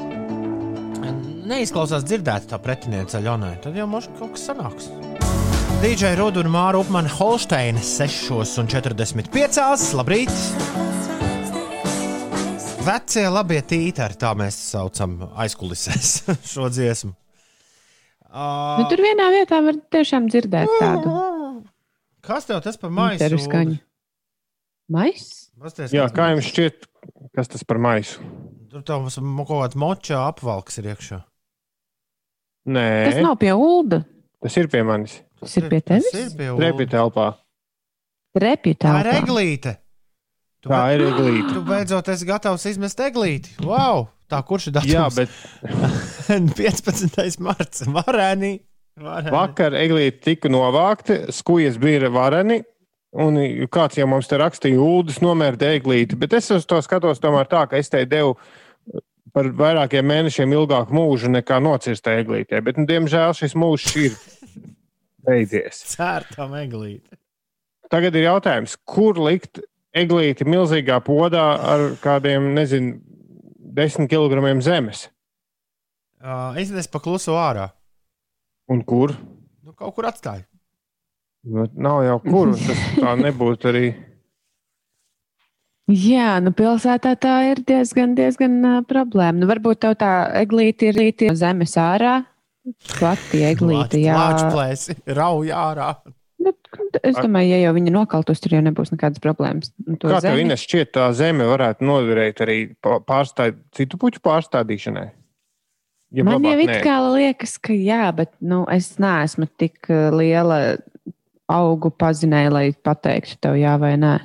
Neizklausās dzirdēt tā pretiniece Aļonai. Tad jau mums kaut kas sanāks. DJ Rudu un Māra Upmana Holsteina 6,45. Labrīt! Vecie labie tītari, tā mēs saucam aizkulisēs šo dziesmu. Uh, Nu, tur vienā vietā var tiešām dzirdēt tādu Kas tev tas par maisu? interu skaņu. Mais? Pasties, Jā, kā jums šķiet, kas tas par maisu? Tur tev mums kaut kāds moča apvalks ir iekšā. Nē, Tas nav pie Ulda. tas ir pie manis. Tas ir pie tevis. Tas ir pie Trepi telpā. Repju Tā ir telpā. eglīte. Tu, Tā be- ir eglīte. tu beidzot esi gatavs izmest eglīti. Wow! Tā kurš ir datums? Jā, bet 15. marts. Varēni. Varēni. vakar eglīte tika novākta, skujas bija vareni. Un kāds jau mums te rakstīja, Ulas nomērta eglīti. Bet es uz to skatos tomēr tā, ka es te devu par vairākiem mēnešiem ilgāku mūžu nekā nocirsta eglītē. Bet, nu, diemžēl, šis mūžs ir beidzies. Cērtam eglīti. Tagad ir jautājums, kur likt eglīti milzīgā podā ar kādiem, nezinu, desmit kilogramiem zemes? Uh, es paklusu ārā. Un kur? Nu, kaut kur atstāju. Nu, nav jau kur. Tas tā nebūtu arī. Jā, nu pilsētā tā ir diezgan, diezgan uh, problēma. Nu, varbūt tev tā eglīte ir līdzi zemes ārā. Plati eglīte, jā. Lāčplēsi, rauj ārā. Bet, es domāju, ja jau viņa nokaltos, tur jau nebūs nekādas problēmas. Nu, to Kā tev zemi- Ines, šķiet, tā zeme varētu noderēt arī pā- pārstād, citu puķu pārstādīšanai? Ja Man jau labāk it nē. kā liekas, ka jā, bet nu, es neesmu tik liela augu pazinēju, lai pateiktu tev jā vai nē.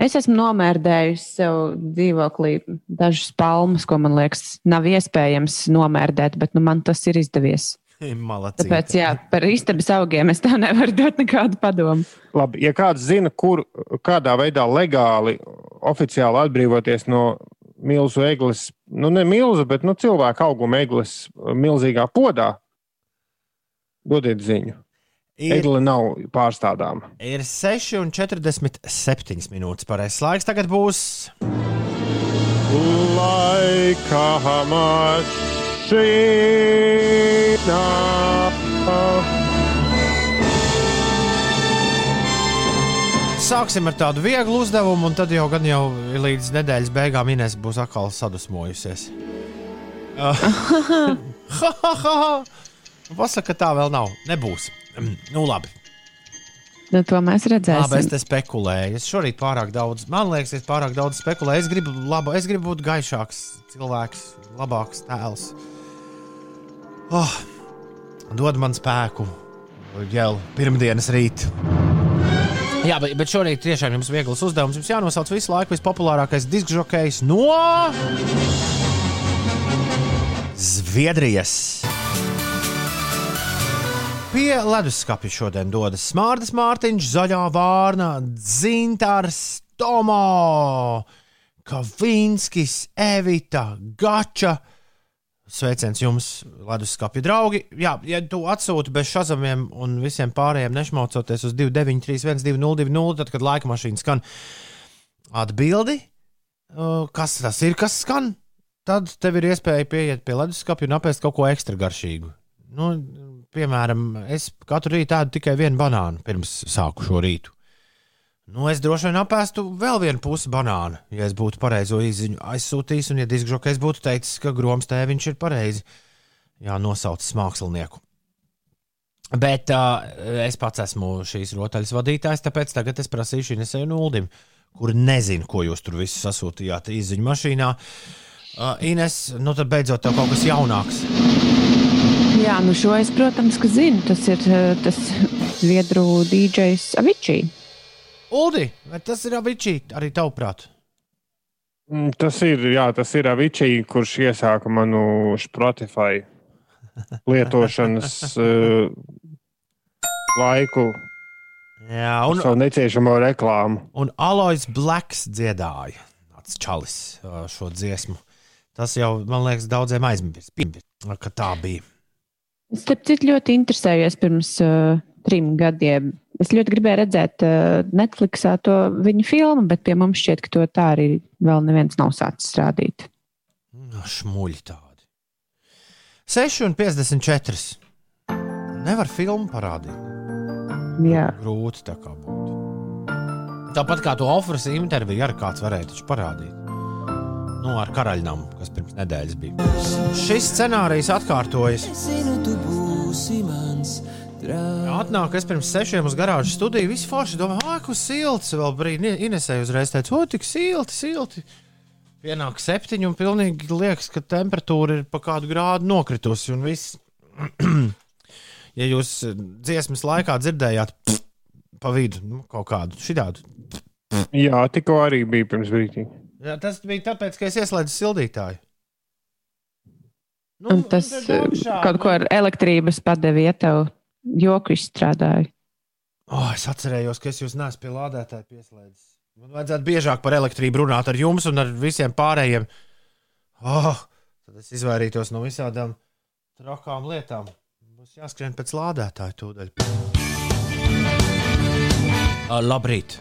Es esmu nomērdējusi sev dzīvoklī dažas palmas, ko man liekas, nav iespējams nomērdēt, bet nu, man tas ir izdevies. Malacīte. Tāpēc, jā, par istabas augiem es tā nevaru dot nekādu padomu. Labi, ja kāds zina, kur, kādā veidā legāli, oficiāli atbrīvoties no milzu eglis, nu ne milzu, bet nu, cilvēku auguma eglis milzīgā podā, dodiet ziņu. Ir, Egle nav pārstādāma. ir 6,47 minūtes pareizais laiks. Tagad būs Laika mašīna. Sāksim ar tādu vieglu uzdevumu, un tad jau gan jau līdz nedēļas beigām Inês būs atkal sadusmojusies. Pasaka, ka tā vēl nav. Nebūs. Nu, labi. Nu, to mēs Labi, es redzēsim. te spekulēju. Es šorīt pārāk daudz, man liekas, es pārāk daudz spekulēju. Es gribu, labu, es gribu būt gaišāks cilvēks, labāks tēls. Oh, dod man spēku jau pirmdienas rītā. Jā, bet, bet šorīt tiešām jums ir viegls uzdevums. Jums jānosauc visu laiku vispopulārākais diskžokejs no Zviedrijas. Pie leduskapja šodien dodas Smārdas Mārtiņš, Zaļā Vārna, Dzintars, Tomo, Kavinskis, Evita, Gača. Sveiciens jums, leduskapja draugi. Jā, ja tu atsūti bez šazamiem un visiem pārējiem nešmaucoties uz 293, 1202, tad, kad laika mašīna skan atbildi, uh, kas tas ir, kas skan, tad tev ir iespēja pieiet pie leduskapja un apēst kaut ko ekstra garšīgu. Nu, piemēram, es katru rītu ēdu tikai vienu banānu pirms sāku šo rītu. Nu, es droši vien apēstu vēl vienu pusi banānu, ja es būtu pareizo izziņu aizsūtījis, un ja diskžokais būtu teicis, ka groms tēviņš ir pareizi. Nosaucis mākslinieku. Bet uh, es pats esmu šīs rotaļas vadītājs, tāpēc tagad es prasīšu Inesai Nuldim, kur nezinu, ko jūs tur visu sasūtījāt izziņu mašīnā. Uh, Ines, nu tad beidzot tev kaut kas jaunāks. Jā, nu šo es, protams, ka zinu. Tas ir eh, tas Zviedru DJs Avičī. Uldi, vai tas ir abičī arī tavuprāt? Mm, Tas ir, jā, tas ir Avičī, kurš iesāka manu Spotify lietošanas uh, laiku, Jā, un savu neciešamo reklāmu. un Alois Blaks dziedāja čalis ā, šo dziesmu. Tas jau, man liekas, daudziem aizmirst, ka tā bija. Es starp citu ļoti interesējos pirms uh, trim gadiem. Es ļoti gribēju redzēt uh, Netflixā to viņa filmu, bet pie mums šķiet, ka to tā arī vēl neviens nav sācis rādīt. Nu, Šmuļi tādi. 6,54. Nevar filmu parādīt. Jā, Grūti tā kā būtu. Tāpat kā to Ofras interviju arī kāds varēja parādīt. Nu, ar karaļnam, kas pirms nedēļas bija. Šis scenārijs atkārtojas. Atnāk, es pirms sešiem uz garāžas studiju. Visi forši domā, ah, kas silts. Vēl brīdī Inesēja uzreiz teica, o, tik silti, silti. Pienāk septiņi un pilnīgi liekas, ka temperatūra ir pa kādu grādu nokritusi. Un viss, ja jūs eh, dziesmas laikā dzirdējāt pf, pa vidu nu, kaut kādu šitādu. Jā, tikko arī bija pirms brīdī. Jā, tas bija tāpēc, ka es ieslēdzu sildītāju. Nu, un tas kaut ko ar elektrības padevi, ja tev joku izstrādāja. Oh, es atcerējos, ka es jūs neesmu pie lādētāja pieslēdzis. Man vajadzētu biežāk par elektrību runāt ar jums un ar visiem pārējiem. Oh, tad es izvairītos no visādām trakām lietām. Būs jāskrien pēc lādētāja tūdaļ. Uh, labrīt!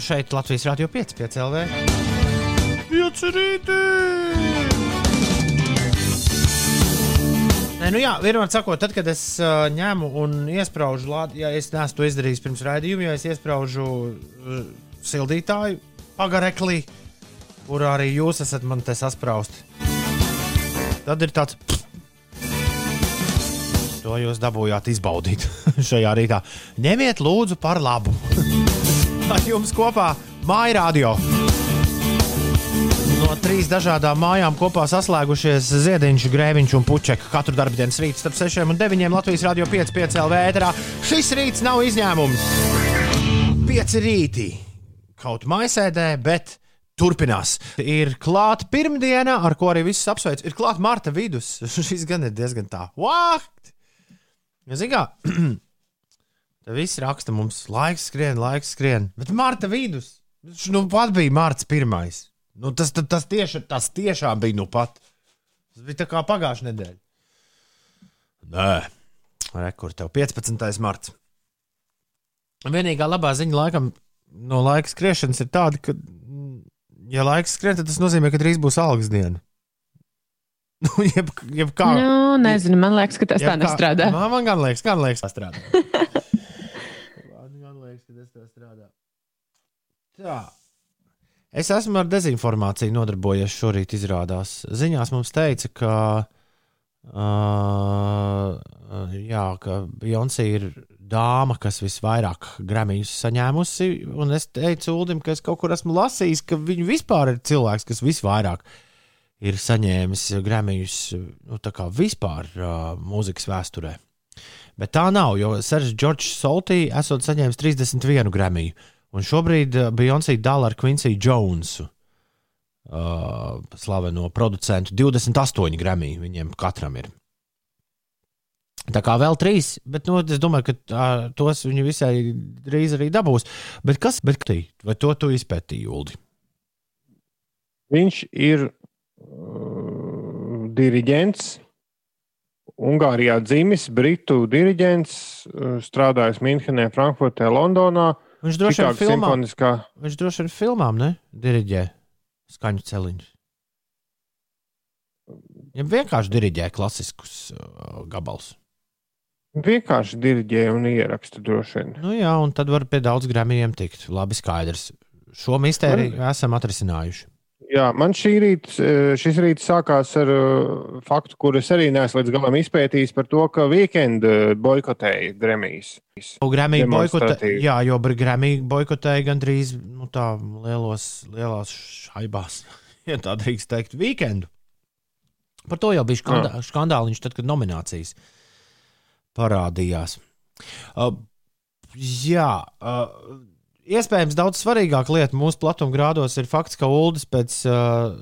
Šeit Latvijas Rādio 5, 5 LV. Piecerīti! Nē, nu jā, vienmēr sakot, tad, kad es uh, ņemu un iesprāžu, lādi, ja es neesmu to izdarījis pirms raidījuma, ja es iesprāžu uh, sildītāju pagareklī, kur arī jūs esat man te sasprāsti, tad ir tāds. To jūs dabūjāt izbaudīt šajā rītā. Ņemiet, lūdzu, par labu. Ar jums kopā Māja Radio. No 3 trīs dažādām mājām kopā saslēgušies Ziediņš, Grēviņš un Puķeka. Katru darbdienas rītu starp 6 un 9 Latvijas radio 5,5 LV ēterā. Šis rīts nav izņēmums. Pieci rīti. Kaut maisēdē, bet turpinās. Ir klāta pirmdiena, ar ko arī viss apsveic. Ir klāta marta vidus. Šis gan ir diezgan tā. What? Zini, kā? Tad viss raksta mums, laiks skrien, laiks skrien. Bet marta vidus. Nu, pat bija mārts pirmais. Nu, tas, tas, tas, tieši, tas tiešām bija nu pat. Tas bija tā kā pagājušā nedēļa. Nē, rekur tev 15. marts. Vienīgā labā ziņa laikam no laika skriešanas ir tāda, ka, ja laiks skrien, tad tas nozīmē, ka drīz būs algas diena. Nu, jeb, jeb kā, Nu, nezinu, man liekas, ka tas tā nestrādā. Man, man gan liekas, gan liekas, tā strādā. man gan liekas, ka tas tā strādā. Tā. Es esmu ar dezinformāciju nodarbojies šorīt, izrādās. Ziņās mums teica, ka, uh, jā, ka Beyoncé ir dāma, kas visvairāk gramījus saņēmusi. Un es teicu Ulim, ka es kaut kur esmu lasījis, ka viņa vispār ir cilvēks, kas visvairāk ir saņēmis gramījus nu, vispār uh, mūzikas vēsturē. Bet tā nav, jo Seržs Džordžs Soltī esot saņēmis 31 gramiju. Un šobrīd uh, Beyoncé dala ar Quincy Jonesu, uh, slaveno producentu, 28 gramiju viņiem katram ir. Tā kā vēl trīs, bet nu, es domāju, ka tā, tos viņi visai drīz arī dabūs. Bet kas, bet tī, vai to tu izpētīji, Uldi? Viņš ir uh, diriģents. Ungārijā dzimis, britu diriģents, uh, strādājis Minhenē, Frankfurtē, Londonā. Viņš droši vien filmā, simfoniskā. viņš droši vien filmām, ne? Diriģē skaņu celiņus. Ja vienkārši diriģē klasiskus uh, gabalus. Vienkārši diriģē un ieraksta droši vien. Nu jā, un tad var pie daudz gramiem tikt. Labi, skaidrs. Šo mistēriju esam atrisinājuši. Jā, man šī rīt, eh, šis rīts sākās ar uh, faktu, kur es arī neesmu līdz galam izpētījis par to, ka weekend uh, boikotēja Gremijas. Gramīgi boikotē, jā, jo Gramīgi boikotēja gandrīz nu, tā lielos, lielās šaibās, ja tā drīkst teikt, weekendu. Par to jau bija skandā, skandāliņš, tad, kad nominācijas parādījās. Uh, jā, uh, iespējams, daudz svarīgāka lieta mūsu platumgrādos ir fakts, ka Uldis pēc uh,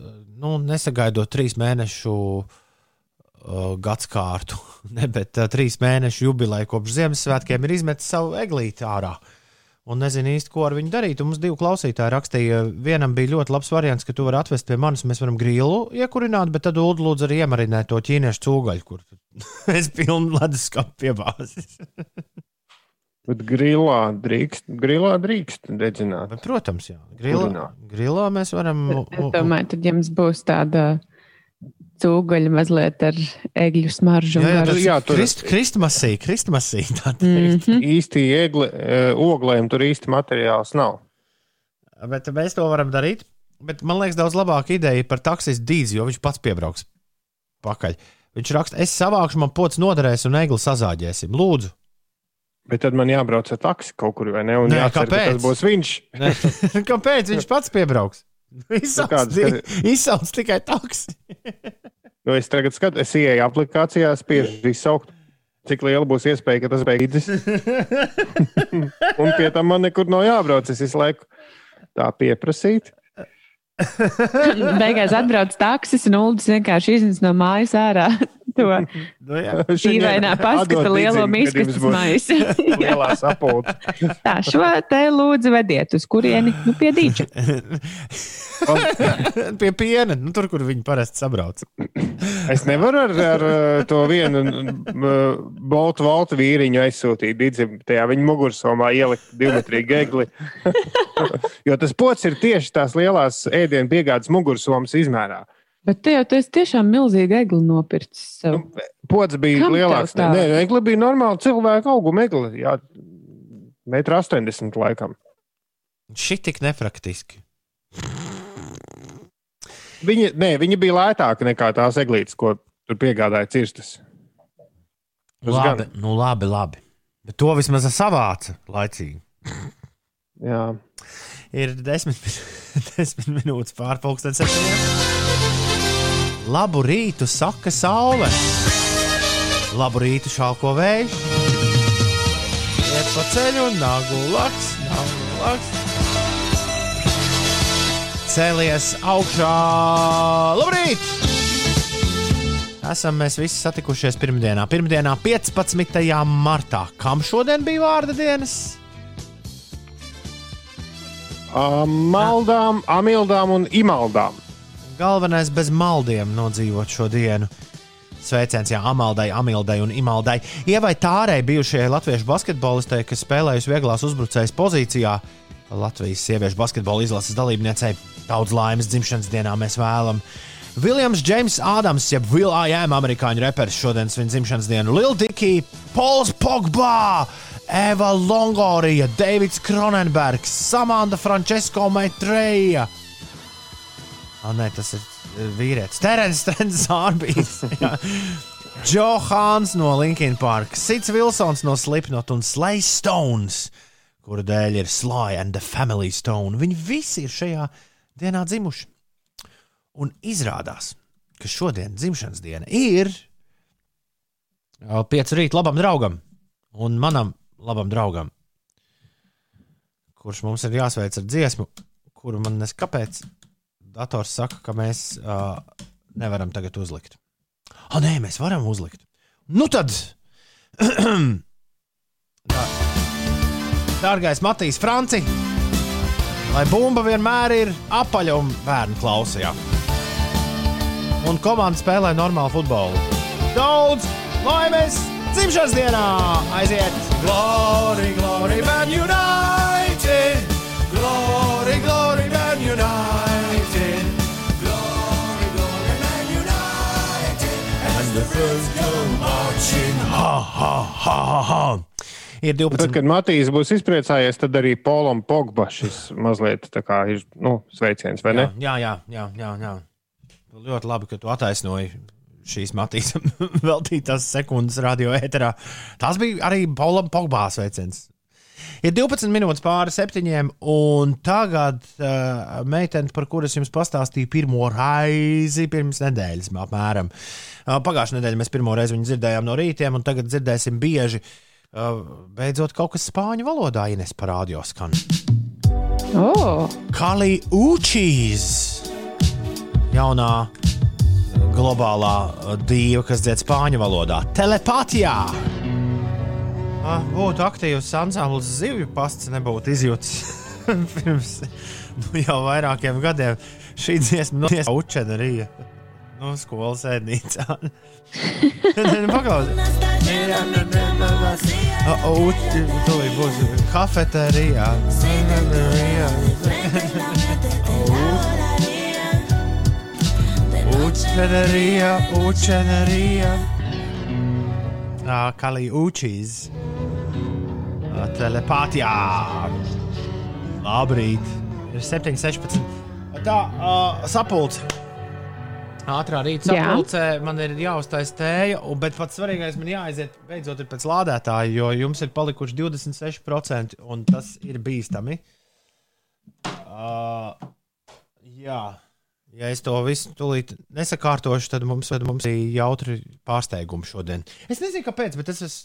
nu, nesagaidot trīs mēnešu uh, gadsimtu, bet uh, trīs mēnešu jubileju kopš Ziemassvētkiem ir izmetis savu eglīti ārā. Un nezinu īsti, ko ar viņu darīt. Un mums divi klausītāji rakstīja, vienam bija ļoti labs variants, ka tu vari atvest pie manis, mēs varam grilu iekurināt, bet tad Ulu lūdzu arī iemarināt to ķīniešu cūgaļu, kur es pilnu leduskapu piebāzis. Bet grilā drīkst, grilā drīkst dedzināt. Bet, protams, jā, grilā, grilā mēs varam. Es domāju, tad jums būs tāda cūgaļa mazliet ar egļu smaržu. un Jā, jā, tur, jā, tur- krist, kristmasī, kristmasī, teikt. Mhm. Īsti iegle, eh, oglēm tur īsti materiāls nav. Bet mēs to varam darīt. Bet man liekas, daudz labāka ideja par taksijas dīdzi, jo viņš pats piebrauks pakaļ. Viņš raksta, es savākšu, man pocis noderēs un egli sazāģēsim. Lūdzu, Bet tad man jābrauc ar taksi kaut kur, vai ne? Un Nē, jācer, kāpēc? tas būs viņš. Kāpēc viņš pats piebrauks? Izsauc, kādas ti- izsauc tikai taksi. Jo es tagad skatos, es ieeju aplikācijā, spiežu izsaukt, cik liela būs iespēja, ka tas beidzas. un pie tam man nekur nav jābrauc. Es visu laiku tā pieprasīt. Beigās atbrauc taksis un Uldis vienkārši iznes no mājas ārā to Nu, dīvainā paskata lielo miskastes maisu. Lielā sapulce. Tā, šo te lūdzu vediet uz kurieni, nu pie dīča. Pie piena, nu, tur, kur viņi parasti sabrauc. Es nevaru ar, ar uh, to vienu boltu voltu vīriņu aizsūtīt Digim, tajā viņa mugursomā ielikt divmetrīgu egli. jo tas pots ir tieši tās lielās ēdienu piegādes mugursomas izmērā. Bet te jau tu esi tiešām milzīgi egli nopircis sev. Nu, Pots bija Kam lielāks. Nē, egli bija normāla cilvēka auguma egli. Jā, metru 80 laikam. Šī tik nepraktiski. Viņa, nē, viņa bija lētāka nekā tās eglītes, ko tur piegādāja cirstas. Tas Labi, gan. nu, labi, labi. Bet to vismaz savāca laicīgi. Jā. Ir desmit, desmit minūtes pārpusdienas. Labu rītu, saka saule. Labu rītu, šāko vējš. Iet pa ceļu, nagu laks, nagu laks. Cēlies augšā. Labrīt! Esam mēs visi satikušies pirmdienā. Pirmdienā, 15. martā. Kam šodien bija vārda dienas? Uh, maldām, amildām un imaldām. Galvenais bez maldiem nodzīvot šo dienu. Sveiciens jā, Amaldai, Amildai un Imaldai. Ievai Tārei, bijušajai latviešu basketbolistei, kas spēlējusi vieglās uzbrucējas pozīcijā, Latvijas sieviešu basketbola izlases dalībniecei. Daudz laimes dzimšanas dienā mēs vēlamies. Viljams Džeims Ādams, jeb Will I Am, amerikāņu reperis, šodien svin dzimšanas dienu. Lil Dicky, Pols Pogba, Eva Longorija, Davids Kronenbergs, Samanta Francesco Maitreja. Ah, nē, tas ir vīrietis. Terens Trends Zārbijs. Joe Hāns no Linkin Park, Sits Vilsons no Slipknot un Slay Stones, kura dēļ ir Sly and the Family Stone. Viņi visi ir šajā dienā dzimuši. Un izrādās, ka šodien dzimšanas diena ir piecu rīta labam draugam un manam labam draugam, kurš mums ir jāsveic ar dziesmu, kuru man neskapēc dators saka, ka mēs uh, nevaram tagad uzlikt. Ah, nē, mēs varam uzlikt. Nu tad, Dā- dārgais Matīs, Franci, lai bumba vienmēr ir apaļa un bērnu klausījā. Un komanda spēlē normālu futbolu. Daudz laimes dzimšanas dienā! Aiziet! Glory, glory, man united! The first go marching! Ha, ha, ha, ha, ha! Ir 12. Tad, kad Matīs būs izpriecājies, tad arī Polam Pogba šis mazliet tā kā ir nu, sveiciens, vai ne? Jā, jā, jā, jā, jā. Ļoti labi, ka tu attaisnoji šīs matīs veltītās sekundes radio ēterā. Tas bija arī Paulam Pogbā sveiciens. Ir 12 minūtes pāri septiņiem, un tagad uh, meitene, par kuras jums pastāstīju pirmo reizi pirms nedēļas, apmēram. Uh, Pagājušajā nedēļā mēs pirmo reizi viņu dzirdējām no rītiem, un tagad dzirdēsim bieži. Uh, beidzot, kaut kas spāņu valodā Ines parādījā skan. Oh, Kali Učīs, jaunā globālā dieva, kas dzied spāņu valodā, telepātijā. Ah, būtu aktīvs ansamblis zivju pasts, nebūtu izjūts pirms nu, jau vairākiem gadiem. Šī dziesma no Učenerija, no skolas ēdnīcā. Paklausies! Uči, tūlīt būs kafeterijā. Učenerija, učenerija. Kali Učīs. Telepātijā. Labrīt. Ir 7,16. Tā, uh, sapulce. Ātrā rīta Jā. sapulcē man ir jāuztais tēja, bet pats svarīgais man jāaiziet beidzot ir pēc lādētāja, jo jums ir palikuši 26%, un tas ir bīstami. Uh, jā, ja es to visu tūlīt nesakārtošu, tad mums, tad mums ir jautri pārsteigumi šodien. Es nezinu, kāpēc, bet es, es,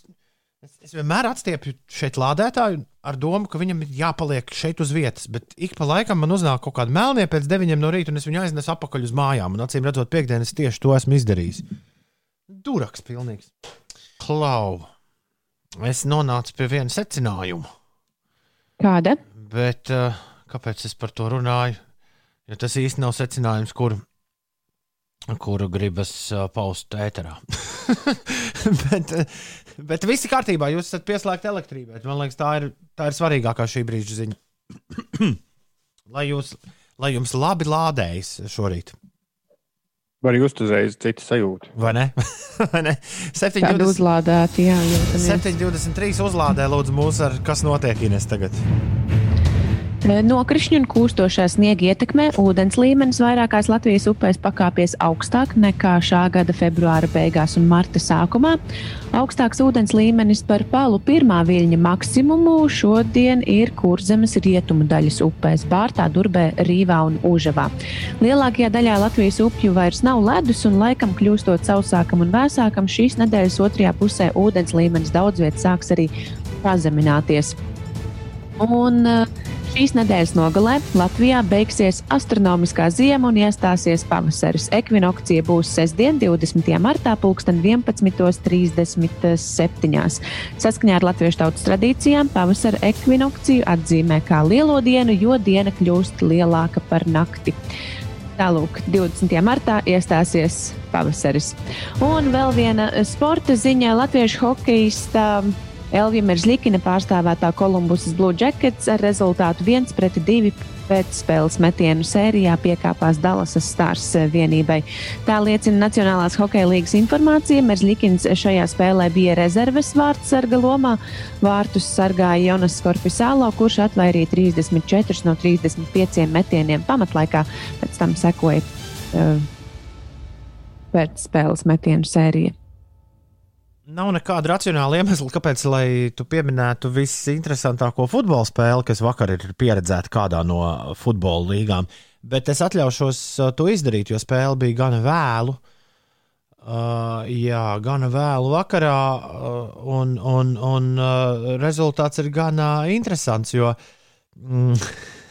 es, es vienmēr atstiepju šeit lādētāju ar domu, ka viņam ir jāpaliek šeit uz vietas. Bet ik pa laikam man uznāk kaut kāda melnie pēc deviņiem no rīta, un es viņu aiznesu atpakaļ uz mājām. Un acīm redzot, piekdienas tieši to esmu izdarījis. Duraks pilnīgs. Klau. Es nonācu pie viena secinājuma. kāda? Bet uh, kāpēc es par to runāju? Jo tas īsti nav secinājums, kur, kuru gribas uh, paust ēterā. bet, uh, bet viss ir kārtībā. Jūs esat pieslēgti elektrībai. Man liekas, tā ir, tā ir svarīgākā šī brīža ziņa. lai, jūs, lai jums labi lādējas šorīt. Var just uzreiz citu sajūtu. Vai ne? Vai ne? Tāda 7,20 uzlādēta, jā, jūtamies. 7,23 uzlādē, lūdzu, mūsu ar kas notiek Ines tagad. Nokrišņu un kūstošā sniega ietekmē ūdens līmenis vairākās Latvijas upēs pakāpies augstāk nekā šā gada februāra beigās un marta sākumā. Augstāks ūdens līmenis par palu pirmā viļņa maksimumu šodien ir kurzemes rietumu daļas upēs - Bārtā, Durbē, Rīvā un Užavā. Lielākajā daļā Latvijas upju vairs nav ledus un laikam kļūstot sausākam un vēsākam, šīs nedēļas otrajā pusē ūdens līmenis daudz viet sāks arī pazemināties. Un, uh, Šīs nedēļas nogalē Latvijā beigsies astronomiskā ziema un iestāsies pavasaris. Ekvinokcija būs sestdien, 20. martā, 11.37. Saskaņā ar latviešu tautas tradīcijām pavasara ekvinokciju atzīmē kā lielo dienu, jo diena kļūst lielāka par nakti. Tālāk, 20. martā iestāsies pavasaris. Un vēl viena sporta ziņa - latviešu hokeja Elvija Meržļikina pārstāvētā Kolumbusas Blue Jackets ar rezultātu 1-2 pēcspēles metienu sērijā piekāpās Dallasas Stars vienībai. Tā liecina Nacionālās hokeja līgas informācija. Meržļikins šajā spēlē bija rezerves vārdsarga lomā. Vārtus sargāja Jonas Korpisālo, kurš atvairīja 34 no 35 metieniem pamatlaikā. Pēc tam sekoja uh, pēcspēles metienu sērija. Nav nekāda racionāla iemesla, kāpēc tu pieminētu visinteresantāko futbola spēli, kas vakar ir pieredzēta kādā no futbola līgām. Bet es atļaušos uh, to izdarīt, jo spēle bija gana vēlu. Uh, jā, gana vēlu vakarā, uh, un, un, un uh, rezultāts ir gana interesants. Jo, mm,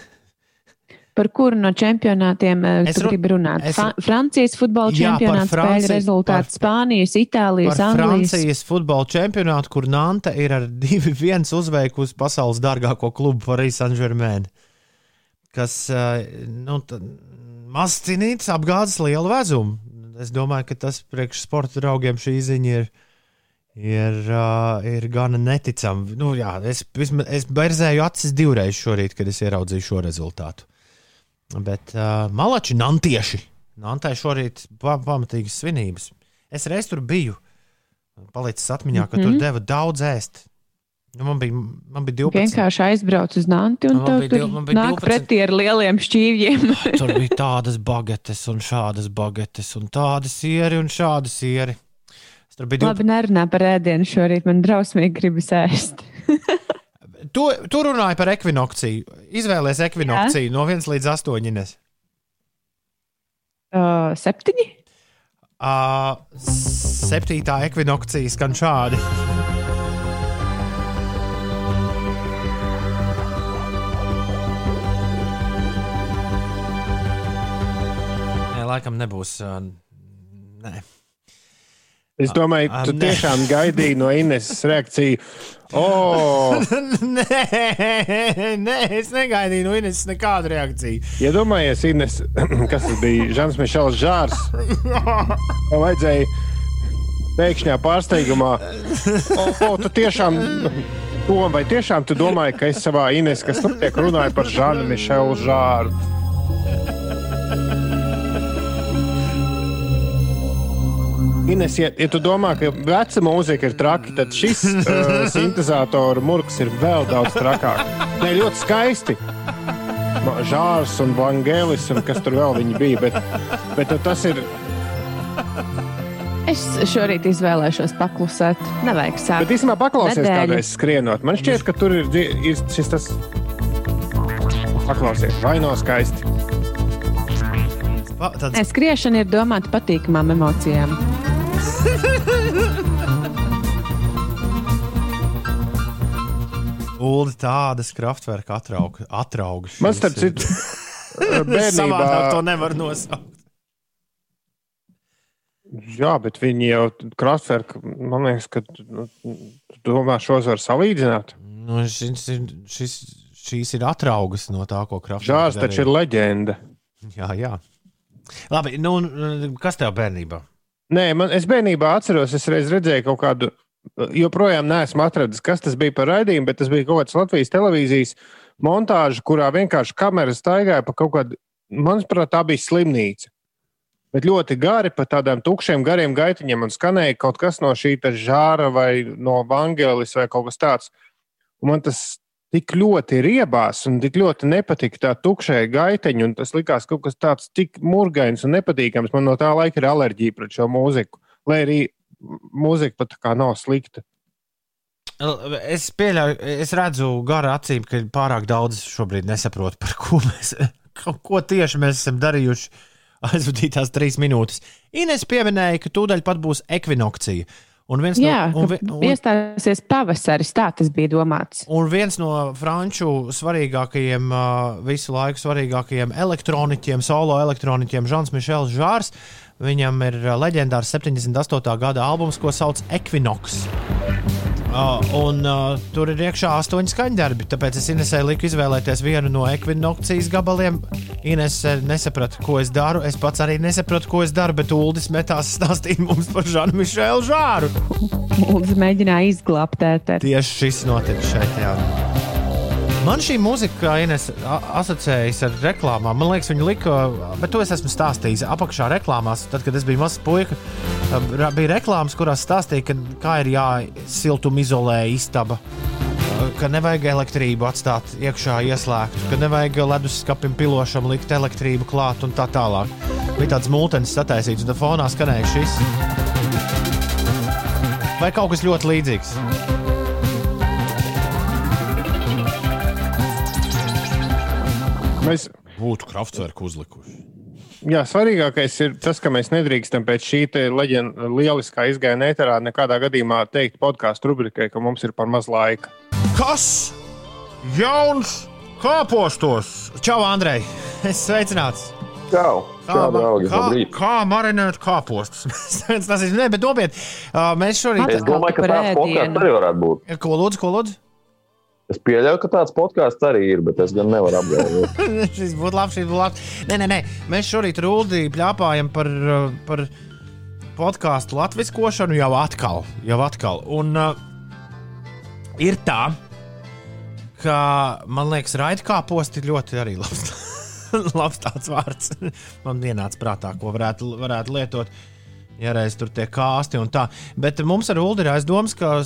Par kuru no čempionātiem eh, es tu gribi runāt? Es, Francijas futbola čempionāts, spēļu rezultāts, par, Spānijas, Itālijas, Anglijas. Francijas futbola čempionātu, kur Nanta ir ar 2-1 uzveikusi pasaules dārgāko klubu Paris Saint-Germain, kas eh, nu, maz cīnīts apgādes lielu vezumu. Es domāju, ka tas priekš sporta draugiem šī ziņa ir ir, uh, ir gana neticami. Nu, jā, es, es berzēju acis divreiz šorīt, kad es ieraudzīju šo rezultātu. Bet uh, malači nantieši. Nantai šorīt pa, pamatīgas svinības. Es reiz tur biju. Palicis atmiņā, ka mm -hmm. tur mhm. deva daudz ēst. Nu, man, bija, man bija 12. Vienkārši aizbraucu uz Nanti un tur bija, nāk 12. pretī ar lieliem šķīvjiem. tur bija tādas bagetes un šādas bagetes un tādas sieri un šādas sieri. Tur bija 12. Labi, nerunā par ēdienu šorīt. Man drausmīgi gribas ēst. tu, tu runāji par ekvinokciju. Izvēlēties ekvinokciju Jā. no 1 līdz 8. Ines. Uh, septiņi? Uh, septītā ekvinokcija skan šādi. Nē, laikam nebūs. Uh, nē. Es domāju, tu A, tiešām gaidīji no Ineses reakciju. Oh! nē, nē, es negaidīju no Ineses nekādu reakciju. Iedomājies, ja Ines, kas tas bija? Žants Mišels Žārs. Man vajadzēja pēkšņā pārsteigumā. O, oh, tu tiešām. Tom, vai tiešām tu domāji, ka es savā Ines, kas notiek, runāju par Žanu Mišelu Žāru? Ines, ja, ja tu domā, ka veca mūzika ir traki, tad šis uh, sintēzātora murgs ir vēl daudz trakāk. Nē, ļoti skaisti. Žārs un Vangelis un kas tur vēl bija. Bet, bet tas ir. Es šorīt izvēlēšos paklusēt. Nevajag sākt. Bet īstenībā paklausies kādreiz skrienot. Man šķiet, ka tur ir, ir šis tas. Paklausies, vai nav skaisti? Tāds... Skriešana ir domāta patīkamām emocijām. Ulu tādas kraftverka atrauga. atrauga Man starp citu, bērnībā to nevar nosaukt. Jā, bet viņi jau kraftverku, man liekas, ka nu, domā, šos var salīdzināt. Nu, šis, šis, šīs ir atraugas no tā, ko kraftverks. Žārs taču ir leģenda. Jā, jā. Labi, nu, kas tev bērnībā? Nē, man, es bērnībā atceros, es reiz redzēju kaut kādu, joprojām neesmu atradzis, kas tas bija par raidījumu, bet tas bija kaut kāds Latvijas televīzijas montāža, kurā vienkārši kamera staigāja pa kaut kādu, manuprāt, tā bija slimnīca. Bet ļoti gari, pa tādiem tukšiem, gariem gaitiņiem, un skanēja kaut kas no šī žāra vai no Vangelis vai kaut kas tāds. Un man tas tik ļoti riebās un tik ļoti nepatika tā tukšā gaiteņa. Tas likās kaut kas tāds tik murgains un nepatīkams. Man no tā laika ir alerģija pret šo mūziku. Lai arī mūzika pat kā nav slikta. Es pieļauju, es redzu garu acīm, ka pārāk daudz šobrīd nesaprot, par ko mēs, ko tieši mēs esam darījuši aizvadītās trīs minūtes. Ines pieminēja, ka tūdaļ pat būs ekvinokcija. Un viens Jā, no, un, un, iestāsies pavasaris, tā tas bija domāts. Un viens no franču svarīgākajiem, visu laiku svarīgākajiem elektroniķiem, solo elektroniķiem, Žants Mišels Žārs, viņam ir leģendārs 78. gada albums, ko sauc Equinox. Uh, un uh, tur ir iekšā astoņi skaņdarbi. Tāpēc es Inesē liku izvēlēties vienu no ekvinokcijas gabaliem. Ines nesaprata, ko es daru. Es pats arī nesaprotu, ko es daru, bet Uldis metās stāstīt mums par Žanu Mišelu Žāru. Uldis mēģināja izglābt ēteru. Tieši šis notika šeit. Jā. Man šī mūzika, Ines, asociējas ar reklāmām. Man liekas, viņa lika, bet to es esmu stāstījis apakšā reklāmās. Tad, kad es biju mazs puika, bija reklāmas, kurās stāstīja, ka, kā ir jāsiltumizolē istaba. Ka nevajag elektrību atstāt iekšā, ieslēgtu, ka nevajag leduskapim pilošam likt elektrību klāt un tā tālāk. Bija tāds mūtenis sataisīts, un tā fonā skanēja šis. Vai kaut kas ļoti līdzīgs? Mēs būtu kraftverku uzlikuši. Jā, svarīgākais ir tas, ka mēs nedrīkstam pēc šī leģenda, lieliskā izgājiena ēterā nekādā gadījumā teikt podkāstu rubrikai, ka mums ir par maz laika. Kas? Jauns kāpostos! Čau, Andrej! Es sveicināts! Čau! Kā, Čau, draugi, kā, kā marinēt kāpostus? tas ir ne, bet nopietni. Mēs šorīt. Es domāju, ka par tāds podkāsts ēdienu. arī varētu būt. Ko lūdzu, ko lūdzu? Es pieļauju, ka tāds podkāsts arī ir, bet es gan nevaru apgalvot. šis būtu labs, šis būtu labs. Nē, nē, nē. Mēs šorīt rūdī pļāpājam par, par podkāstu latviskošanu jau atkal. Jau atkal. Un uh, ir tā, ka man liekas, raidkāposti ļoti arī labs. labs tāds vārds. Man ienāca prātā, ko varētu, varētu lietot. Ja reiz tur tie kāsti un tā. Bet mums ar Ulu ir aizdoms, ka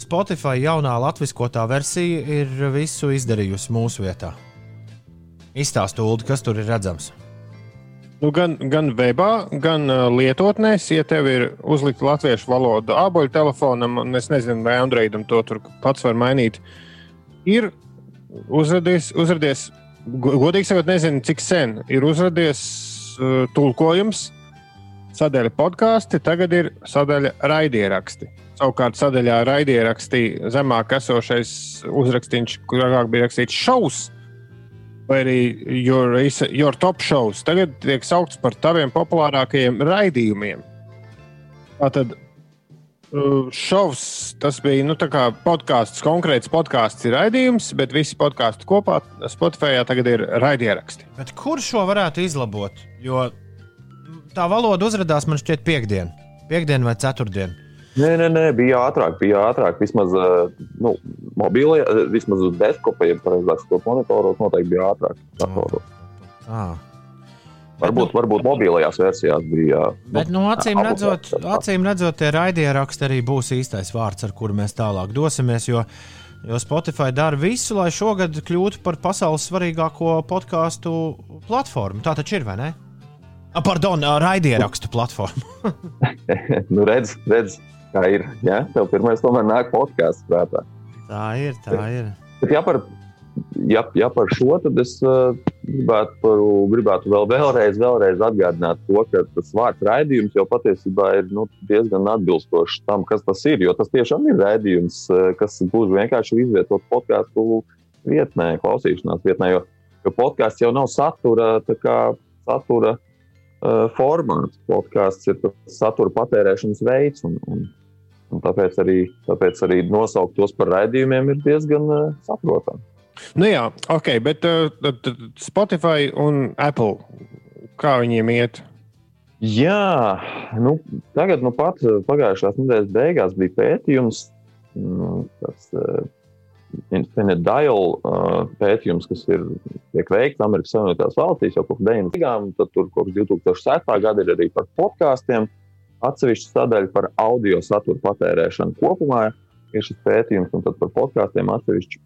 Spotify jaunā latviskotā versija ir visu izdarījusi mūsu vietā. Izstāst, Ulu, kas tur ir redzams. Nu, gan, gan webā, gan uh, lietotnēs, ja tev ir uzlikta latviešu valoda āboļu telefonam, un es nezinu, vai Androidam to tur pats var mainīt, ir uzradies, uzradies go- godīgi sakot, nezinu, cik sen ir uzradies uh, tulkojums. Sadaļa podkāsti, tagad ir sadaļa raidieraksti. Savukārt, sadaļā raidierakstī zemāk esošais uzrakstīns, kur agrāk bija rakstīts šaus, vai arī your, your top shows, tagad tiek saukts par taviem populārākajiem raidījumiem. Tātad uh, šovs, tas bija nu, podkāsts, konkrēts podkāsts ir raidījums, bet visi podkāsti kopā Spotify tagad ir raidieraksti. Bet kur šo varētu izlabot? Jo tā valoda uzrādījās man šķiet piekdien, piekdien vai ceturtdien. Nē, nē, nē, bija ātrāk, bija ātrāk. Vismaz, uh, nu, mobilajā, uh, vismaz uz desktopā, ja pareizāk sakot, monitoros noteikti bija ātrāk. Ah. Varbūt, varbūt mobilajās versijās bija. Bet, nu, acīm redzot, acīm redzot, tie raidieraksti arī būs īstais vārds, ar kuru mēs tālāk dosimies. Jo, jo Spotify dara visu, lai šogad kļūtu par pasaules svarīgāko podkāstu platformu. Tā taču ir, vai ne? Pardon, raidierakstu platformu. nu, redz, redz, kā ir. Ja? Tev pirmais tomēr nāk podkāsts prātā. Tā ir, tā ir. Bet, ja par, ja, ja par šo, tad es uh, gribētu, par, gribētu vēl vēlreiz, vēlreiz atgādināt to, ka tas vārds raidījums jau patiesībā ir nu, diezgan atbilstošs tam, kas tas ir. Jo tas tiešām ir raidījums, kas gluži vienkārši ir izvietots podkāstu vietnē, klausīšanās vietnē. Jo, jo podkāsts jau nav satura, kā, satura uh, formāts. Podkāsts ir tas satura patērēšanas veids. Un, un tāpēc, arī, tāpēc arī nosaukt tos par raidījumiem ir diezgan uh, saprotami. Nu jā, ok, bet uh, Spotify un Apple, kā viņiem iet? Jā, nu, tagad nu pat eh, pagājušās nedēļas beigās bija pētījums, nu, tas uh, Infinite Dial uh, pētījums, kas ir tiek veikts Amerikas Savienotās valstīs jau kopš 90. gadiem. Tad tur kopš 2007. gada ir arī par podkāstiem. Atsevišķa sadaļa par audio satura patērēšanu kopumā ir šis pētījums, un par podkāstiem atsevišķi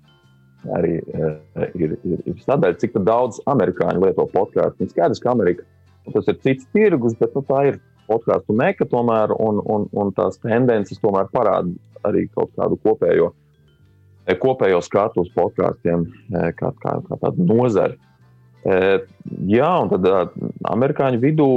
arī uh, ir, ir, ir sadaļa, cik daudz amerikāņu lieto podkāstu. Skaidrs, ka Amerika tas ir cits tirgus, bet nu, tā ir podkāstu meka tomēr, un, un, un tās tendences tomēr parāda arī kaut kādu kopējo, kopējo skatu uz podkāstiem, kā, kā, kā tādu nozari. Jā, un tad amerikāņu vidū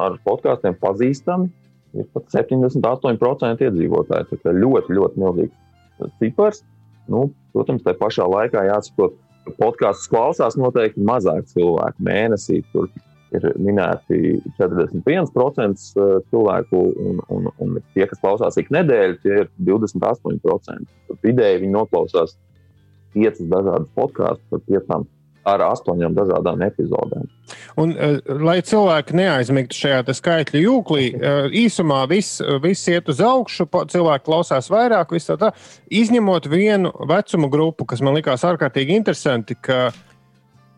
ar podkāstiem pazīstami ir pat 78% iedzīvotāji. Tas ir ļoti, ļoti milzīgs cipars. Nu, protams, tā pašā laikā jāsaprot, ka podkāstus klausās noteikti mazāk cilvēku mēnesī. Tur ir minēti 41% cilvēku, un, un, un tie, kas klausās ik nedēļu, tie ir 28%. Tad vidēji viņi noklausās piecas dažādas podkāstus par piecām ar astoņām dažādām epizodēm. Un, uh, lai cilvēki neaizmigtu šajā skaitļu jūklī, uh, īsumā viss, viss iet uz augšu, cilvēki klausās vairāk, tā, izņemot vienu vecumu grupu, kas man likās ārkārtīgi interesanti.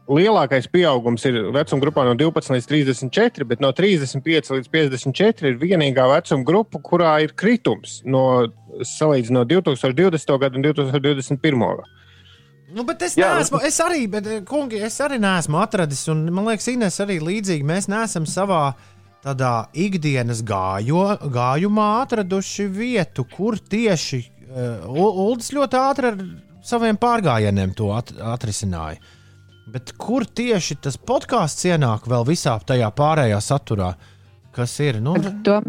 Lielākais pieaugums ir vecuma grupā no 12 līdz 34, bet no 35 līdz 54 ir vienīgā vecuma grupa, kurā ir kritums no salīdzinot 2020. gadu un 2021. gadu. Nu, bet es, neesmu, es arī, bet, eh, kungi, es arī neesmu atradis, un man liekas, Inês arī līdzīgi. Mēs neesam savā tādā ikdienas gājo, gājumā atraduši vietu, kur tieši uh, Uldis ļoti ātri ar saviem pārgājieniem to at, atrisināja. Bet kur tieši tas podkāsts ienāk vēl visā tajā pārējā saturā, kas ir? Nu, to,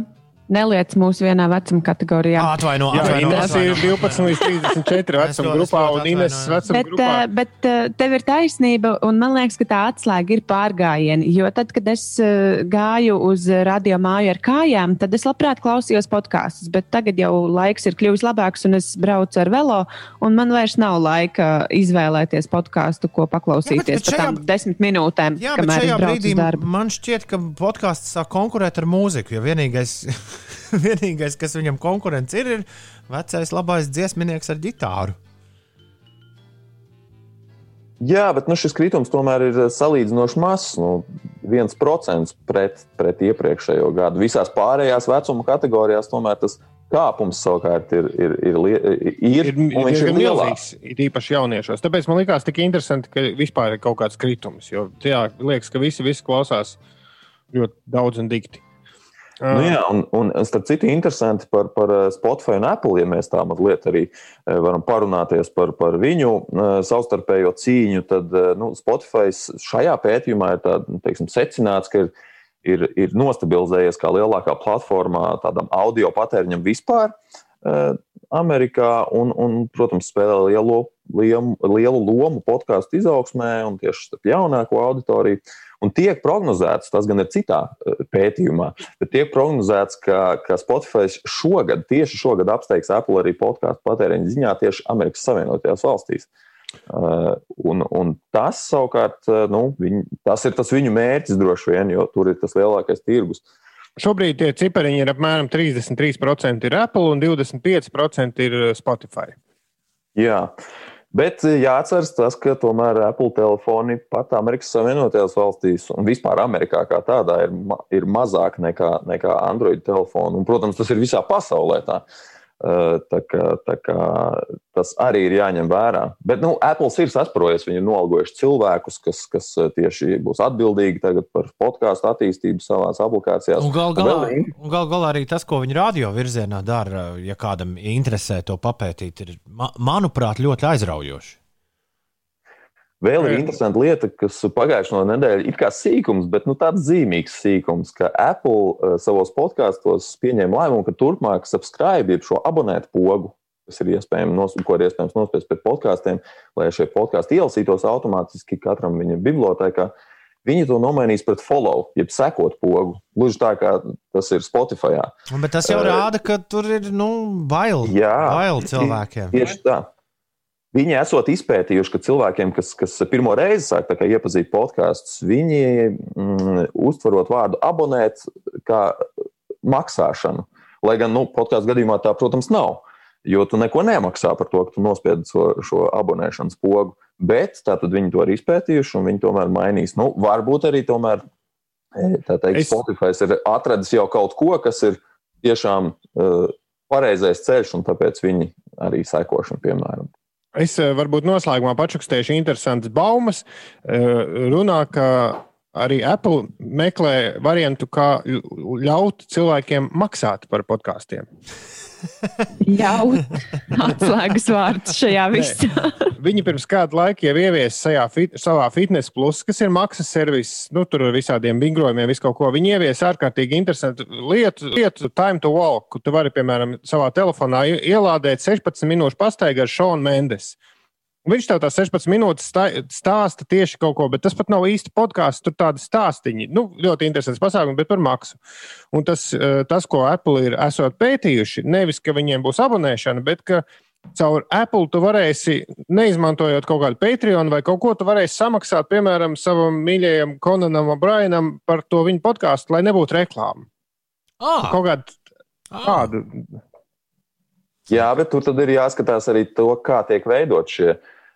Neliec mūs vienā vecuma kategorijā. Atvaino, atvaino, Jā, tas ir 12 līdz 34 vecuma grupā un Ines vecuma bet, grupā. Uh, bet uh, tev ir taisnība, un man liekas, ka tā atslēga ir pārgājieni. Jo tad, kad es uh, gāju uz radio māju ar kājām, tad es labprāt klausījos podkāstus, bet tagad jau laiks ir kļuvis labāks, un es braucu ar velo, un man vairs nav laika izvēlēties podkāstu, ko paklausīties par tām desmit minūtēm. Jā, bet šajā brīdī man šķiet, ka podkāsts sāk konkurēt ar mūziku, jo vienīgais Vienīgais, kas viņam konkurence ir, ir vecais labais dziesminieks ar ģitāru. Jā, bet nu, šis kritums tomēr ir salīdzinoši mazs. Nu, 1% pret, pret iepriekšējo gadu. Visās pārējās vecuma kategorijās tomēr tas kāpums savukārt ir, ir, ir, ir, ir, ir, ir lielāks. Ir īpaši jauniešos. Tāpēc man liekas tik interesanti, ka vispār ir kaut kāds kritums. Jo jā, liekas, ka visi, visi klausās ļoti daudz un dikti. Nu, jā, un, un starp citu, interesanti par, par eh, Spotify un Apple, ja mēs tā mazliet arī eh, varam parunāties par, par viņu eh, savstarpējo cīņu, tad nu, Spotify šajā pētījumā ir tā, nu, teiksim, secināts, ka ir, ir, ir nostabilizējies kā lielākā platformā tādam audio patēriņam vispār. Amerikā, un, un, protams, spēlē lielu, lielu, lielu lomu podkāstu izaugsmē un tieši starp jaunāko auditoriju. Uh, Un tiek prognozēts, tas gan ir citā e, pētījumā, bet tiek prognozēts, ka, ka Spotify šogad, tieši šogad apsteigs Apple arī podkāstu patēriņa ziņā tieši Amerikas Savienotajās valstīs. Uh, un, un tas savukārt, e, nu, viņi, tas ir tas viņu mērķis droši vien, jo tur ir tas lielākais tirgus. Šobrīd tie cipariņi ir apmēram 33% ir Apple un 25% ir Spotify. Jā, uh, Bet eh, jāatcerās tas, ka tomēr Apple telefoni pat Amerikas Savienotajās valstīs un vispār Amerikā kā tādā ir, ir mazāk nekā, nekā Android telefoni. Un, protams, tas ir visā pasaulē. Tā. Eh, tā kā, tā kā tas arī ir jāņem vērā. Bet nu, Apple ir sasprojies, viņi ir nolgojuši cilvēkus, kas, kas eh, tieši būs atbildīgi par podkāstu attīstību savā aplikācijā. Galu galā, gal galā arī tas, ko viņi radio virzienā dara, ja kādam interesē to papētīt, ir, manuprāt, ļoti aizraujoši. Vēl ir interesanta lieta, kas pagājušā nedēļa ir kā sīkums, bet nu, tāds zīmīgs sīkums, ka Apple uh, savos podkāstos pieņēma lēmumu, ka turpmāk subscribe šo abonētu pogu, kas ir iespējams, ko ir iespējams nospiest pēc podkāstiem, lai šie podkāsti ielasītos automātiski katram viņa bibliotekā. Viņi to nomainīs pret follow, jeb sekot pogu. Gluži tā kā tas ir Spotify. Bet tas jau uh, rāda, ka tur ir nu, bail, jā, bail cilvēkiem. Tieši tā. Viņi esot izpētījuši, ka cilvēkiem, kas, kas pirmo reizi sāk iepazīt podkāstus, viņi mm, uztverot vārdu abonēt kā maksāšanu. Lai gan nu, podkāstu gadījumā tā, protams, nav. Jo tu neko nemaksā par to, ka tu nospiedi šo, šo abonēšanas pogu. Bet viņi to ir izpētījuši un viņi tomēr mainīs. Nu, varbūt arī tomēr e, teikt, es... Spotify ir atradis jau kaut ko, kas ir tiešām uh, pareizais ceļš, un tāpēc viņi arī sekošana, piemēram. Es eh, varbūt noslēgumā pačukstēšu interesantas baumas. Eh, Runā, ka arī Apple meklē variantu, kā ļaut cilvēkiem maksāt par podkāstiem. Ļaut atslēgas vārds šajā visā. Viņi pirms kāda laika jau ieviesa savā, fit, savā fitness plus, kas ir maksas servis, nu, tur ar visādiem vingrojumiem, visu kaut ko. Viņi ieviesa ārkārtīgi interesantu lietu, lietu time to walk, kur tu vari, piemēram, savā telefonā ielādēt 16 minūšu pastaigu ar Šonu Mendes. Viņš tev tās 16 minūtes stāsta tieši kaut ko, bet tas pat nav īsti podkāsts. Tur tādi stāstīņi, nu, ļoti interesants pasākums, bet par maksu. Un tas, eh, tas, ko Apple ir esot pētījuši, nevis ka viņiem būs abonēšana, bet ka caur Apple tu varēsi, neizmantojot kaut kādu Patreon vai kaut ko, tu varēsi samaksāt, piemēram, savam mīļajam Konanam Brainam par to viņa podkāstu, lai nebūtu reklāma. Ah, Kaut kādu ah. tādu. Jā, bet tur tad ir jāskatās arī to, kā tiek veidot šie,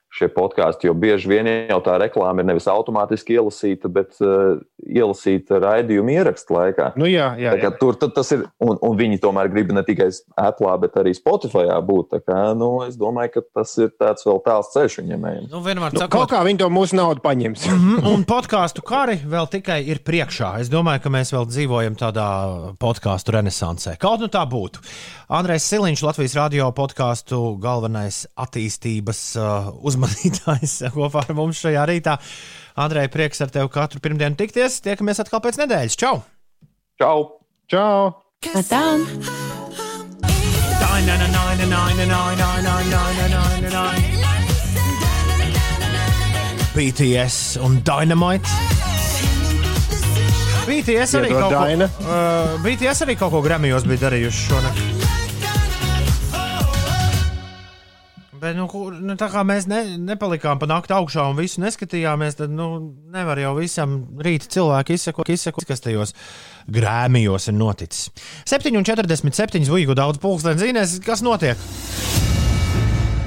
šie podkāsti. Jo bieži vien jau tā reklāma ir nevis automātiski ielasīta, bet uh, ielasīta raidījuma ierakstu laikā. Nu, jā, jā, jā. Tur tas ir, un, un viņi tomēr grib ne tikai Apple, bet arī Spotify būt. Kā, nu, es domāju, ka tas ir tāds vēl tāls ceļš viņiem. Nu, vienmēr Nu, sakot, kaut kā viņi to mūsu naudu paņems. Mhm, Un podkāstu kari vēl tikai ir priekšā. Es domāju, ka mēs vēl dzīvojam tādā podkāstu renesansē. Kaut nu tā būtu. Andrēs Siliņš, Latvijas radio podkāstu galvenais attīstības uh, uzmanītājs kopā ar mums šajā rītā. Andrej, prieks ar tevi katru pirmdienu tikties. Tiekamies atkal pēc nedēļas. Čau! Čau! Čau! Tā. BTS un Dynamite. BTS arī, Iedod kaut ko, Daina. uh, BTS arī kaut ko Gramijos bija darījuši šonakt. Bet, nu, nu, tā kā mēs ne, nepalikām pa nakti augšā un visu neskatījāmies, tad nu, nevar jau visam rīta cilvēku izsekot, izsekot kas tajos grēmijos ir noticis. 7,47 zvaigžņu daudz pulksteņu zinās, kas notiek.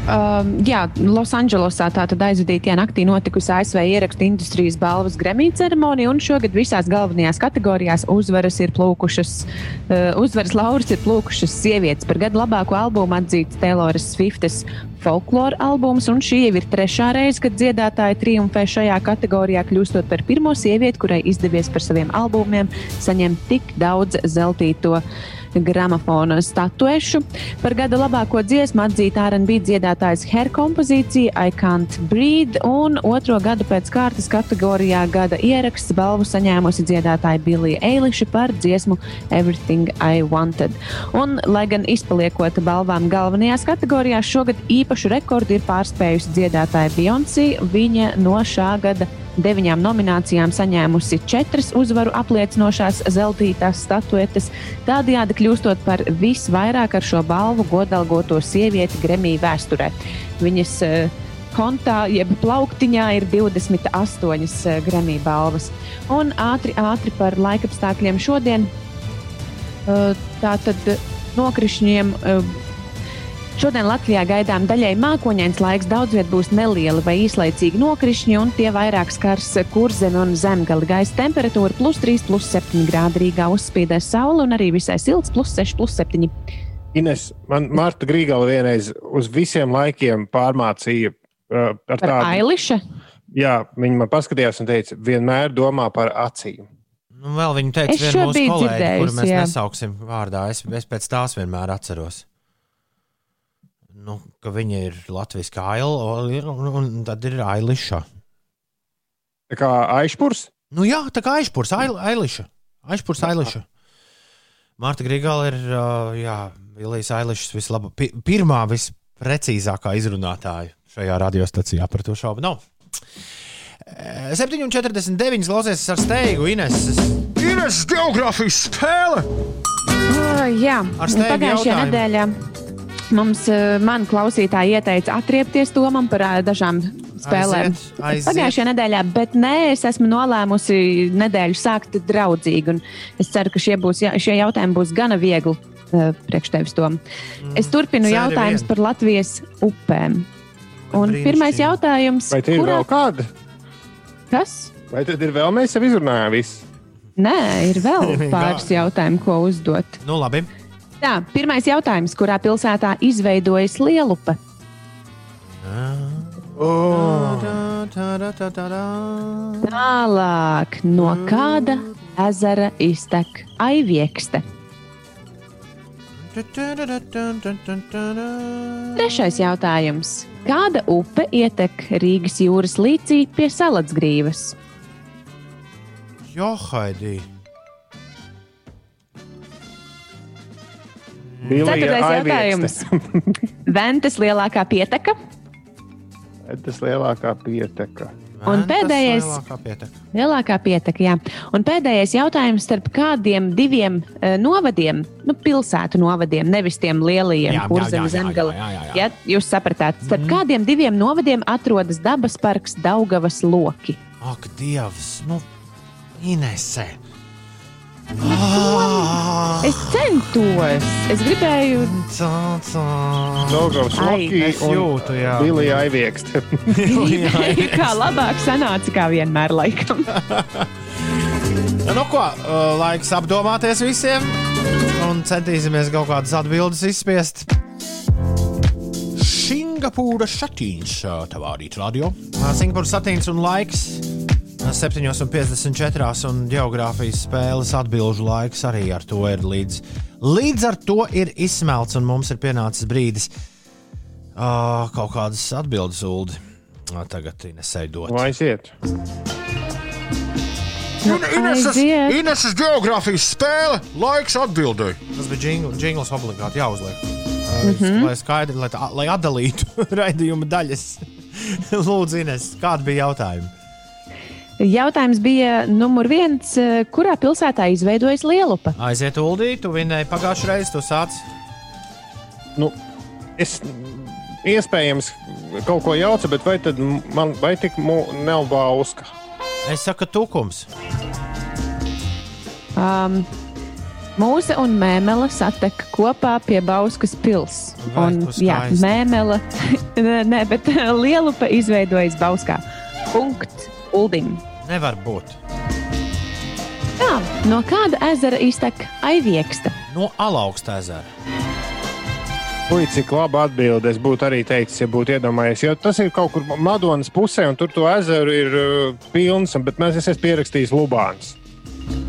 Um, jā, Losandželosā tātad aizvadītajā naktī notikusi ASV ierakstu industrijas balvas Grammy ceremonija, un šogad visās galvenajās kategorijās uzvaras ir plūkušas, uh, uzvaras lauras ir plūkušas sievietes. Par gadu labāko albumu atzīts Tayloras Swiftes folklora albums, un šī jau ir trešā reize, kad dziedātāja triumfē šajā kategorijā, kļūstot par pirmo sievieti, kurai izdevies par saviem albumiem saņemt tik daudz zeltīto gramofona statuešu. Par gada labāko dziesmu atzīta R&B dziedātājas Her kompozīcija I Can't Breathe, un otro gadu pēc kārtas kategorijā gada ieraksts balvu saņēmusi dziedātāja Bilija Eiliša par dziesmu Everything I Wanted. Un, lai gan izpaliekot balvām galvenajās kategorijās, šogad īpašu rekordu ir pārspējusi dziedātāja Beyoncé. Viņa no šā gada deviņām nominācijām saņēmusi četras uzvaru apliecinošās zeltītās statuetes, tādējādi kļūstot par visvairāk ar šo balvu godalgoto sievieti Gremija vēsturē. Viņas uh, kontā, jeb plauktiņā, ir 28 Gremija balvas. Un ātri, ātri par laikapstākļiem šodien. Uh, Tā tad nokrišņiem. Šodien Latvijā gaidām daļai mākoņains laiks, daudz viet būs nelieli vai īslaicīgi nokrišņi, un tie vairāk skars kurzemi un zemgali. Gaisa temperatūra plus 3, plus 7 grādi Rīgā uzspīdēs saule un arī visai silts plus 6, plus 7. Ines, man Marta Grīgala vienreiz uz visiem laikiem pārmācīja uh, ar Par tādu. Ailiša. Jā, viņa man paskatījās un teica, vienmēr domā par acīm. Nu, vēl viņa teica, viena mūsu biju kolēģi, kuru mēs jā. nesauksim vārdā. Es, es pēc tās vienmēr atceros. Nu, ka viņa ir Latvijas kaila, un, un tad ir Ailiša. Tā kā aizpurs. Nu, jā, tā kā aizpūrs, Ailiša. Aizpūrs, Ailiša. Marta Grigala ir uh, Vilijas Ailišas vislabā, pi, pirmā visprecīzākā izrunātāja šajā radiostacijā. Par to šaubu nav. Eh, 7,49 klausies ar steigu Ines. Ines geogrāfijas spēle! Oh, jā, Ar steigu pagājušajā jautājumu. nedēļā mums, eh, man klausītāji ieteica atriepties Tomam par eh, dažām spēlēm. Pagājušajā nedēļā, bet nē, es esmu nolēmusi nedēļu sākt draudzīgi. un Es ceru, ka šie, būs, šie jautājumi būs gana viegli uh, priekš tevis, Tom. Es turpinu sēdi jautājumus vien. par Latvijas upēm. Un pirmais jautājums, Vai te ir vēl kāda? kas? Vai tad ir vēl mēs jau izrunājām visu? Nē, ir vēl pāris jautājumu, ko uzdot. Nu, labi. Tā, pirmais jautājums, kurā pilsētā izveidojas Lielupa? Ah, Oh, Tālāk, no kāda ezera iztek aiviekste? Trešais jautājums. Kāda upe ietek Rīgas jūras līcī pie Salatsgrīvas? Johaidī. Ceturtais jautājums. Ventas lielākā pieteka Tas lielākā pieteka. Un pēdējais- lielākā pieteka. Lielākā pieteka, jā. Un pēdējais jautājums starp kādiem diviem uh, novadiem, nu, pilsētu novadiem, nevis tiem lielajiem, Jā, jā, kur jā, zemgala. jā, jā, jā. Ja, jūs sapratāt, starp mm. kādiem diviem novadiem atrodas dabas parks Daugavas loki. Ak, Dievs! Nu, Inese! Ah, Es centos, es gribēju, es un jūtu, jā. Bilija Aiviekste. kā labāk sanāca, kā vienmēr laikam. Nu, ko, uh, laiks apdomāties visiem un centīsimies kaut kādas atbildes izspiest. Singapūra satīns, uh, tavā rīta radio. Singapūra satīns un laiks. 7,54 un geogrāfijas spēles atbildžu laiks arī ar to ir līdz. Līdz ar to ir izsmelts, un mums ir pienācis brīdis uh, kaut kādas atbildes, Ulu. Tagad Inesai dot. Lai aiziet. Aiziet. Ineses geogrāfijas spēle, laiks atbildēji. Tas bija jingl, jingls obligāti jāuzliek. Mm -hmm. Lai skaidri, lai, tā, lai atdalītu raidījuma daļas. Lūdzu, Ines, kādi bija jautājumi? Jautājums bija numur viens, eh, kurā pilsētā izveidojas Lielupa? Aiziet, Uldī, tu vinēji pagājušajā reizē, tu sāc. Nu, es iespējams kaut ko jaucu, bet vai tad man vai tik nav bauska? Es saku, tukums. Um, Mūza un mēmele satek kopā pie Bauskas pils. Vai, Un, tu jā, mēmele, nē, bet Lielupa izveidojas Bauskā. Punkts Uldim. Nevar būt. Jā, no kāda ezera iztek aivieksta? No alaugsta ezera. Ui, cik laba atbilde es būtu arī teicis, ja būtu iedomājies. Jo tas ir kaut kur Madonas pusē, un tur to ezeru ir uh, pilns, bet mēs esam pierakstījis Lubāns.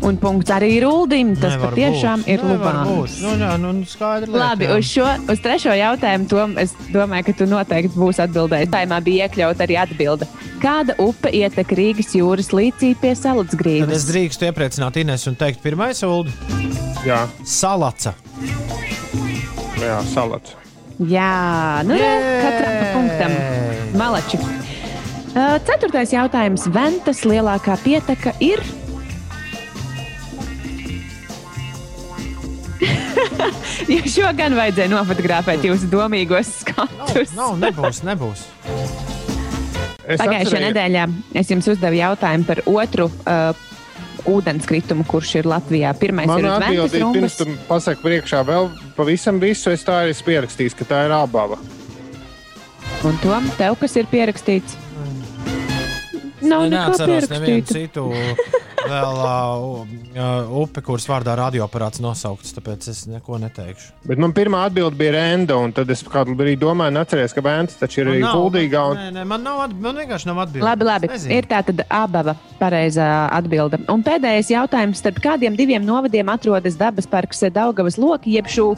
Un punkts arī ir Uldim. Tas Nevar patiešām būt. ir Lubāns. Nu, jā, nu, skaidri. lieta, Labi, jā. uz šo uz trešo jautājumu Tom, es domāju, ka tu noteikti būsi atbildējis. Tā bija iekļauta arī atbilde. Kāda upe ietek Rīgas jūras līcī pie Tad es drīkstu iepriecināt Inesu un teikt, pirmais Ulu Jā, - salaca. jā salats. Jā, nu re, katram punktam. Malači. Ceturtais jautājums. Ventas lielākā pieteka ir. Jo šo gan vajadzēja nofotografēt jūsu domīgos skatus. Nav, nebūs, nebūs. Es Pagājušajā atcerēju- nedēļā es jums uzdevu jautājumu par otru uh, ūdenskritumu, kurš ir Latvijā. Pirmais Man ir atbildīja, pirms tam pasakot priekšā vēl pavisam visu, es tā arī esmu pierakstījis, ka tā ir abava. Un Tom, tev kas ir pierakstīts? Nav Neatceros nevienu citu vēl uh, uh, upi, kuras vārdā radioaparāts nosaukts, tāpēc es neko neteikšu. Bet man pirmā atbilde bija Renda, un tad es kādu brīdi domāju, neatceries, ka bērns taču ir arī kuldīgā. Un... Nē, nē, man, nav, atb- man vienkārši nav atbildīgs. Labi, labi. Ir tā tad abava pareizā atbilde. Un pēdējais jautājums, starp kādiem diviem novadiem atrodas dabas parks Daugavas loki, jeb šo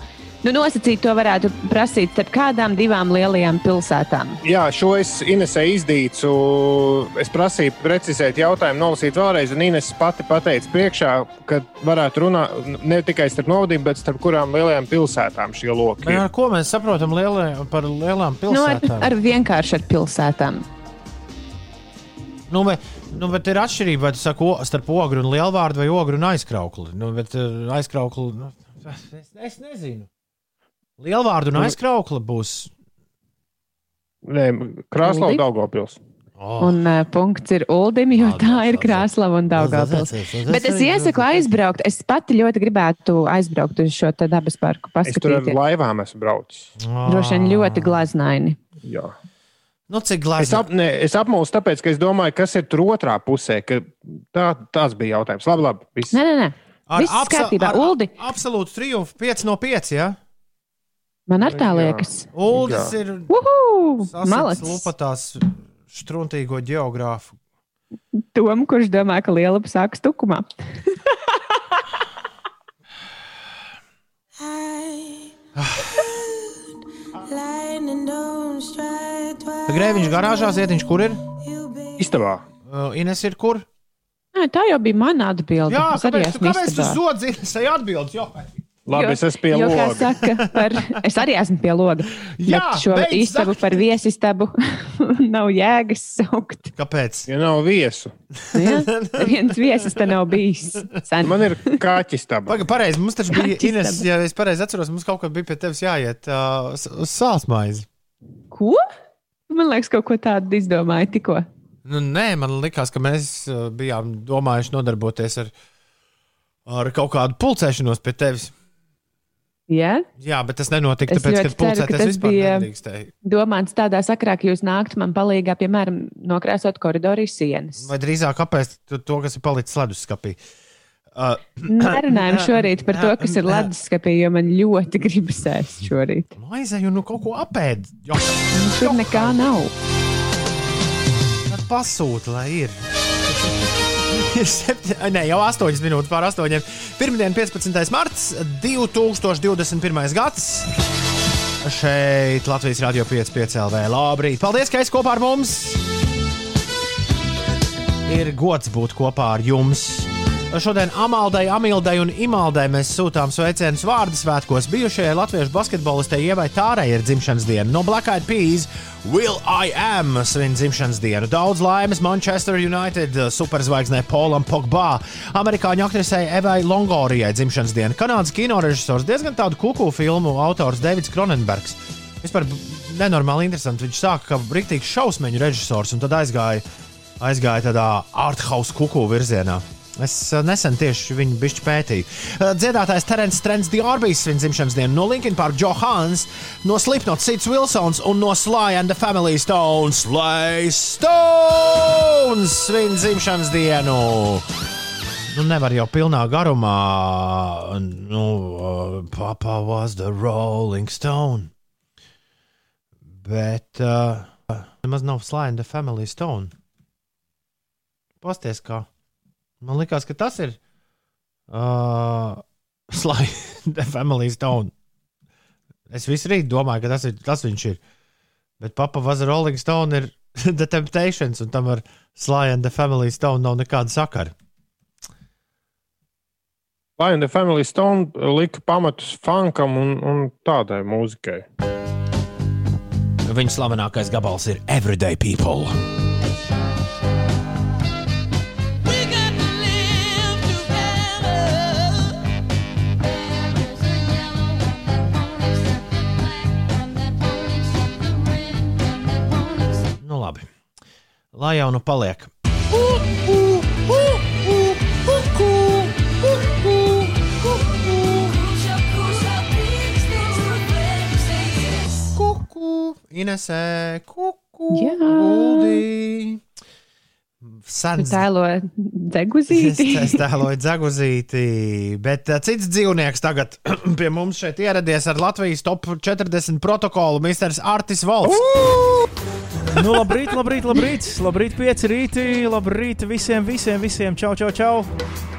nu, nosacīt to varētu prasīt starp kādām divām lielajām pilsētām. Jā, šo es Inesē izdīcu. Es prasīju precizēt jautājumu, nolasīt vēlreiz, un Ines pati pateica priekšā, ka varētu runāt ne tikai starp novadiem, bet starp kurām lielajām pilsētām šie loki. Ar ko mēs saprotam lielie, par lielām Nu, ar, pilsētām? ar vienkārši ar pilsētām. Nu, bet, nu, bet ir atšķirība, vai tu saki o- starp ogru un lielvārdu vai ogru un aizkraukli. Nu, bet uh, aizkraukli, nu, es, es nezinu. Lielvārdu un Nu, aizkraukli būs. Nē, Krāslava Uldi? Daugopils. Oh. Un uh, punkts ir Uldim, jo tā ir Krāslava un Daugavpils. Bet es iesaku aizbraukt. Es pati ļoti gribētu aizbraukt uz šo dabas parku, Es tur ar paskatīties. laivām esmu braucis. Droši vien ļoti glaznaini. Jā. Nu, cik Es, glazūri? ap, ne, es apmulsu, tāpēc, ka es domāju, kas ir tur otrā pusē. ka Tā, tas bija jautājums. Labi, labi. Viss. Nē, nē, nē. Viss kārtībā. Uldi, Absolūti triumfu 5 no 5. Ja? Man ar tā liekas. Uldis ir Malacis. lupatās struntīgo geogrāfu. Tom, kurš domā, ka liela sākas tukumā. Grēviņš garāžā, Zietiņš, kur ir? Istabā. Uh, Ines ir kur? Nē, tā jau bija mana atbilde. Jā, Es arī kāpēc, tu, kāpēc tu istabā. zodzi Inesai atbildes? Jo, Labi, es esmu pie jo, kā loga. Saka, par, es arī esmu pie loga. Jā, šo beidz istabu sakt. par viesistabu nav jēgas saukt. kāpēc? Ja nav viesu, Ja? Viens viesis te nav bijis. Sen. man ir kaķis taba. Pagaid, pareizi. Mums taču bija Kaķis Ines, ja es pareizi atceros, mums kaut kad bija pie tevis jāiet uh, uz sālsmaizi. Ko? Man liekas, kaut ko tādu izdomāju tikko. Nu, nē, man liekas, ka mēs uh, bijām domājuši nodarboties ar, ar kaut kādu pulcēšanos pie tevis. Ja? Jā, bet tas nenotika, Es tāpēc, ļoti ka ceru, ka tas bija- nedrīkstēja. Domāts tādā sakrā, ka jūs nāktu man palīdzīgā, piemēram, nokrāsot koridoru sienas. Vai drīzāk apēst to, kas ir palicis leduskapī. Uh, Nerunājam šorīt par to, kas ir leduskapī, jo man ļoti gribas ēst šorīt. Maizēju, nu kaut ko apēd. Nu, Tur nekā nav. tad pasūta, lai ir. Ir septi, nē, jau 8 minūtes pār 8. Pirmdien, 15. marts, 2021. gads. Šeit Latvijas Rādio 5,5 LV. Labrīt! Paldies, ka esi kopā ar mums! Ir gods būt kopā ar jums. Šodien Amaldai, Amildai un Imaldai mēs sūtām sveicienus vārdu svētkos. Bijušajai latviešu basketbolistei Ievai Tārai ir dzimšanas diena. No Black Eyed Peas Will I Am svin dzimšanas dienu. Daudz laimes Manchester United superzvaigznē Polam Pogba, amerikāņu aktrisei Evai Longorijai dzimšanas diena. Kanādas kinorežisors diezgan tādu kuku filmu autors Davids Kronenbergs. Vispār nenormāli interesanti. Viņš sāka kā rīktīgs šausmeņu režisors un tad aizgāja, aizgāja tādā arthouse kuku virzienā. Es eh, nesen tieši viņu bišķi pētīju. Eh, Dziedātājs Terence Trents Dārbijs svin dzimšanas dienu, no Linkin Park Johans, no Slipknot Sits Wilsons un no Sly and the Family Stones Sly Stones svin dzimšanas dienu. Nu, nevar jau pilnā garumā. Nu, uh, Papa was the Rolling Stone. Bet uh, nemaz nav Sly and the Family Stone. Pasties, kā. Man liekas, ka tas ir uh, Sly and the Family Stone. Es visu rītu domāju, ka tas, ir, tas viņš ir. Bet Papa was a Rolling Stone ir The Temptations, un tam ar Sly and the Family Stone nav nekāda sakara. Lion the Family Stone lika pamatus funkam un, un tādai mūzikai. Viņa slavenākais gabals ir Everyday People. Lai jau nu paliek. Kuku, Inesē, kuku, Jā. Uldi. Sens Tēlo Es, deguzīti. es tēloju dzeguzīti, bet uh, cits dzīvnieks tagad pie mums šeit ieradies ar Latvijas top 40 protokolu, Mr. Artis Volts. Nu, labrīt, labrīt, labrīt, labrīt, pieci rīti, labrīt visiem, visiem, visiem, čau, čau, čau.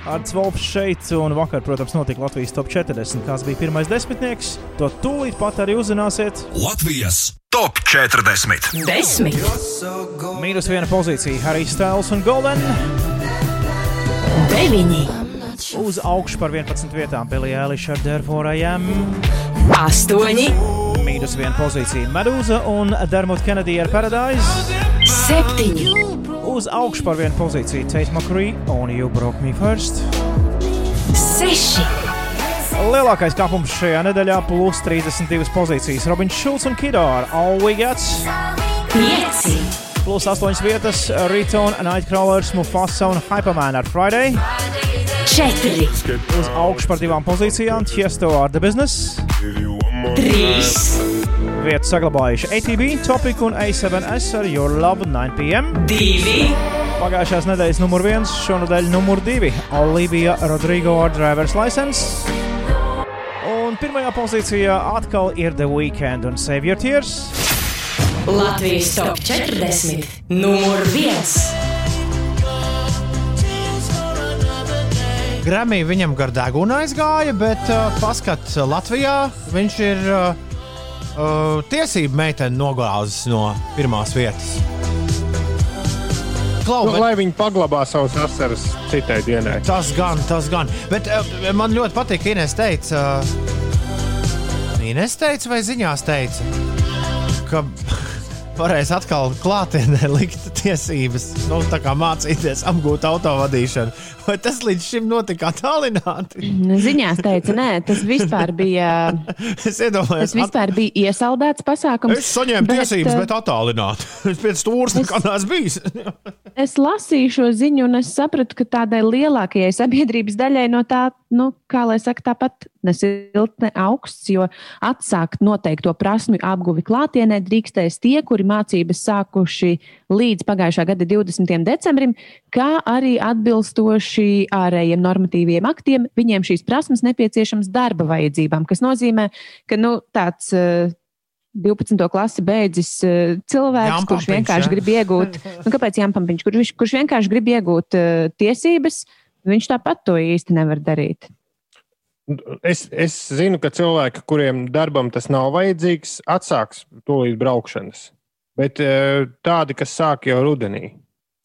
Arts Volps šeit, un vakar, protams, notika Latvijas top 40. Kas bija pirmais desmitnieks, to tūlīt pat arī uzzināsiet. Latvijas top 40. Desmit, Mīnus viena pozīcija - Harijs Stēls un Golden. deviņi, Uz augšu par 11 vietām Billy Eilish ar Therefore I Am. astoņi, Mīnus viena pozīcija - Medūza un Dermot Kennedy ar Paradise. septiņi, Uz augšu par vienu pozīciju - Tate McCree un You Broke Me First. seši, Lielākais kāpums šajā nedēļā - plus 32 pozīcijas. Robins Šulcs un Kido ar All We Get. pieci, Plus 8 vietas - Return, Nightcrawlers, Mufasa un Hyperman ar Friday. Četri, Uz augšu par divām pozīcijām - Tiesto ar The Business. trīs, Vietu saglabājuši ATB, Topic un A7S ar Your Love 9pm. divi, Pagājušās nedēļas numur viens, šonadēļ numur divi - Olivija Rodrigo ar Driver's License. Un pirmajā pozīcijā atkal ir The Weekend un Save Your Tears. Latvijas top 40. Numur 1. Grammy viņam gar degunu aizgāja, bet uh, paskat, Latvijā viņš ir uh, uh, tiesību meiteni nogāzis no pirmās vietas. Klau, Nu, bet- lai viņi paglabā savus asaras citai dienai. Tas gan, tas gan. Bet uh, man ļoti patīk, ka Inês teica, uh, Inês teica vai ziņās teica, ka varēs atkal klātienē likt tiesības, nu, tā kā mācīties, apgūt autovadīšanu. Vai tas līdz šim notika attālināti? Ziņās teica, nē, tas vispār bija, Es iedomājos, tas vispār bija iesaldēts pasākums. Es saņēmu bet, tiesības, eh, bet attālināti. Es pēc stūres nekad neesmu bijis. Es lasīju šo ziņu, un es sapratu, ka tādai lielākajai sabiedrības daļai no tā, nu, kā lai saka, tāpat ne silts, ne augsts, jo atsākt noteikto prasmju apguvi klātienē drīkstēs tie, kuri mācības sākuši līdz pagājušā gada 20. decembrim, kā arī atbilstoši ārējiem normatīviem aktiem, viņiem šīs prasmes nepieciešams darba vajadzībām, kas nozīmē, ka nu, tāds. Uh, 12. klasi beidzis uh, cilvēks, Jampampiņš, kurš vienkārši ja? grib iegūt, nu, kāpēc Jampampiņš, kurš, kurš vienkārši grib iegūt uh, tiesības, viņš tāpat to īsti nevar darīt. Es, es zinu, ka cilvēki, kuriem darbam tas nav vajadzīgs, atsāks tūlīt braukšanas. Bet eh, tādi, kas sāk jau rudenī.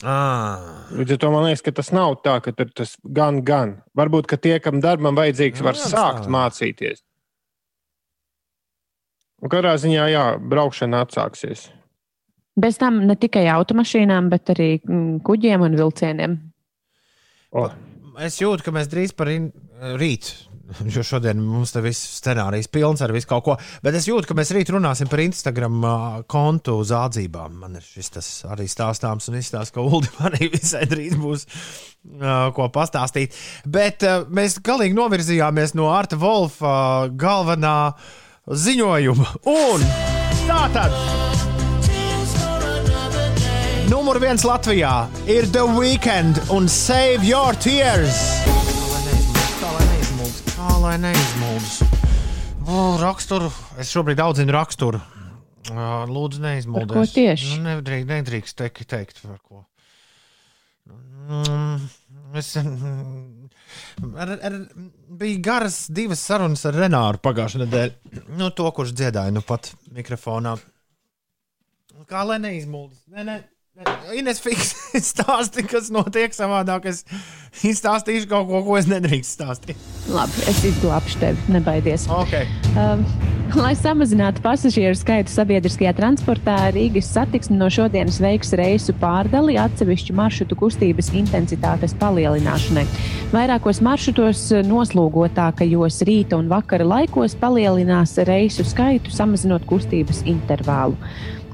Ah. Līdz ar to man liekas, ka tas nav tā, ka tur tas gan, gan. Varbūt, ka tie, kam darbam vajadzīgs, Nu, var jā, sākt tā. mācīties. Un katrā ziņā, jā, braukšana atsāksies. Bez tam ne tikai automašīnām, bet arī mm, kuģiem un vilcieniem. O, Es jūtu, ka mēs drīz par in... Jo šodien mums te viss scenārijs pilns ar visu kaut ko. Bet es jūtu, ka mēs rīt runāsim par Instagram uh, kontu zādzībām. Man ir šis tas arī stāstāms un izstāsta, ka Uldim arī visai drīz būs uh, ko pastāstīt. Bet uh, mēs galīgi novirzījāmies no Arta Volfa uh, galvenā ziņojuma. Un tā tad! Numur viens Latvijā ir The Weekend un Save Your Tears. Kā lai neizmūgs. O, raksturu, es šobrīd audzinu raksturu. Lūdzu, neizmūgties. Par ko tieši? Nu, nedrīkst, nedrīkst teikt, teikt par ko. Mm, Es, mm, ar, ar, bija garas divas sarunas ar Renāru pagājušajā nedēļā. Nu, to, kurš dziedāja nu pat mikrofonā. Kā lai neizmūgties? Nē, nē. Ines Fiks stāsti, kas notiek savādāk. Es izstāstīšu kaut ko, ko es nedrīkstu stāstīt. Labi, es izglābšu tevi, nebaidies. Okay. Um, lai samazinātu pasažieru skaitu sabiedriskajā transportā, Rīgas satiksme no šodienas veiks reisu pārdali atsevišķu maršrutu kustības intensitātes palielināšanai. Vairākos maršrutos noslūgotākajos rīta un vakara laikos palielinās reisu skaitu, samazinot kustības intervālu,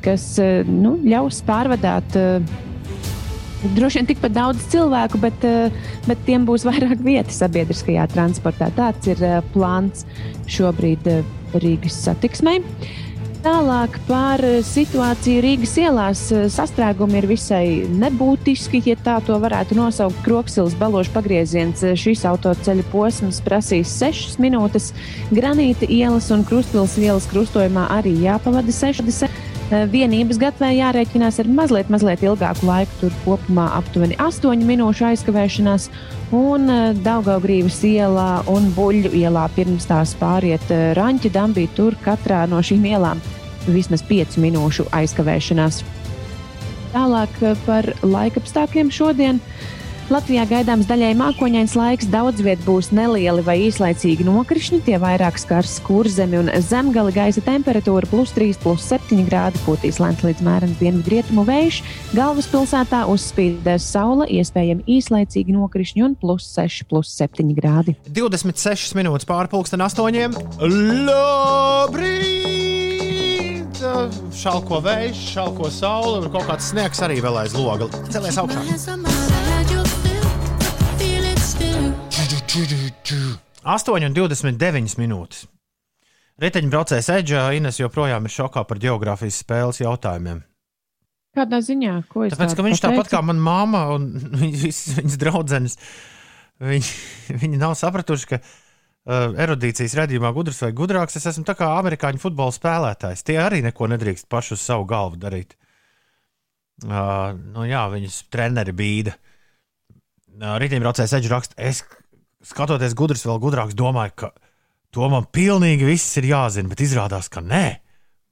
kas eh, nu, ļaus pārvadāt. eh, Droši vien tikpat daudz cilvēku, bet, eh, bet tiem būs vairāk vietas sabiedriskajā transportā. Tāds ir plāns šobrīd Rīgas satiksmei. Tālāk par situāciju Rīgas ielās. Sastrēgumi ir visai nebūtiski, ja tā to varētu nosaukt. Kroksilas balošu pagrieziens šīs autoceļa posms prasīs 6 minūtes. Granīta ielas un Krustpils ielas krustojumā arī jāpavada 6. Vienības gatavē jārēķinās ar mazliet, mazliet ilgāku laiku, tur kopumā aptuveni 8 minūšu aizkavēšanās. Un Daugaugrības ielā un Buļļu ielā pirms tās pāriet eh, Raņķa dambī, tur katrā no šīm ielām vismaz 5 minūšu aizkavēšanās. Tālāk eh, par laikapstākļiem šodien. Latvijā gaidāms daļai mākoņains laiks, daudz viet būs nelieli vai īslaicīgi nokrišņi, tie vairāk skars kurzemi un zemgali gaisa temperatūra plus 3, plus 7 grādi, pūtīs lēns līdz mērens dienvidrietumu vējš, galvaspilsētā uzspīdēs saule, iespējami īslaicīgi nokrišņi un plus 6, plus 7 grādi. 26 minūtes pārpusdien astoņiem. Labrīt! Šalko vējš, šalko saule, un kaut kāds sniegs arī vēl aiz loga. Celies augšā! 8,29 minūtes. Riteņbraucējs Edžā Ines joprojām ir šokā par geogrāfijas spēles jautājumiem. Kādā ziņā? Ko es Tāpēc, ka viņš tāpat pateicu? kā mana māma un viņas, viņas draudzenes, viņi, viņi nav sapratuši, ka uh, erudīcijas redzējumā, gudrs vai gudrāks. Es esmu tā kā amerikāņu futbola spēlētājs. Tie arī neko nedrīkst paši uz savu galvu darīt. Uh, nu, jā, viņus treneri bīda. Uh, Rītīmbraucējs Edžers raksta, es skatoties gudrs, vēl gudrāks, domāju, ka to man pilnīgi viss ir jāzina, bet izrādās, ka nē.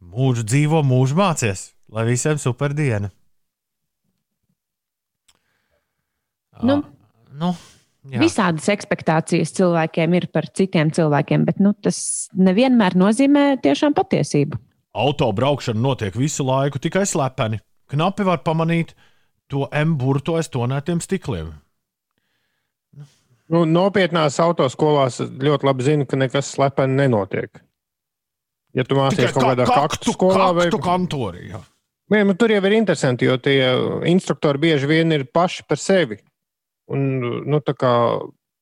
Mūžu dzīvo, mūžu mācies, lai visiem super diena. Nu, nu, jā. Visādas expectācijas cilvēkiem ir par citiem cilvēkiem, bet nu, tas nevienmēr nozīmē tiešām patiesību. Autobraukšana notiek visu laiku tikai slepeni. Knapi var pamanīt to M-burtu aiz tonētiem stikliem. Nu, nopietnās autoskolās ļoti labi zinu, ka nekas slepeni nenotiek. Ja tu mācies kaut kādā kaktu skolā vai kantorī. Jā. Nē, nu, tur jau ir interesanti, jo tie instruktori bieži vien ir paši par sevi. Un, nu, tā kā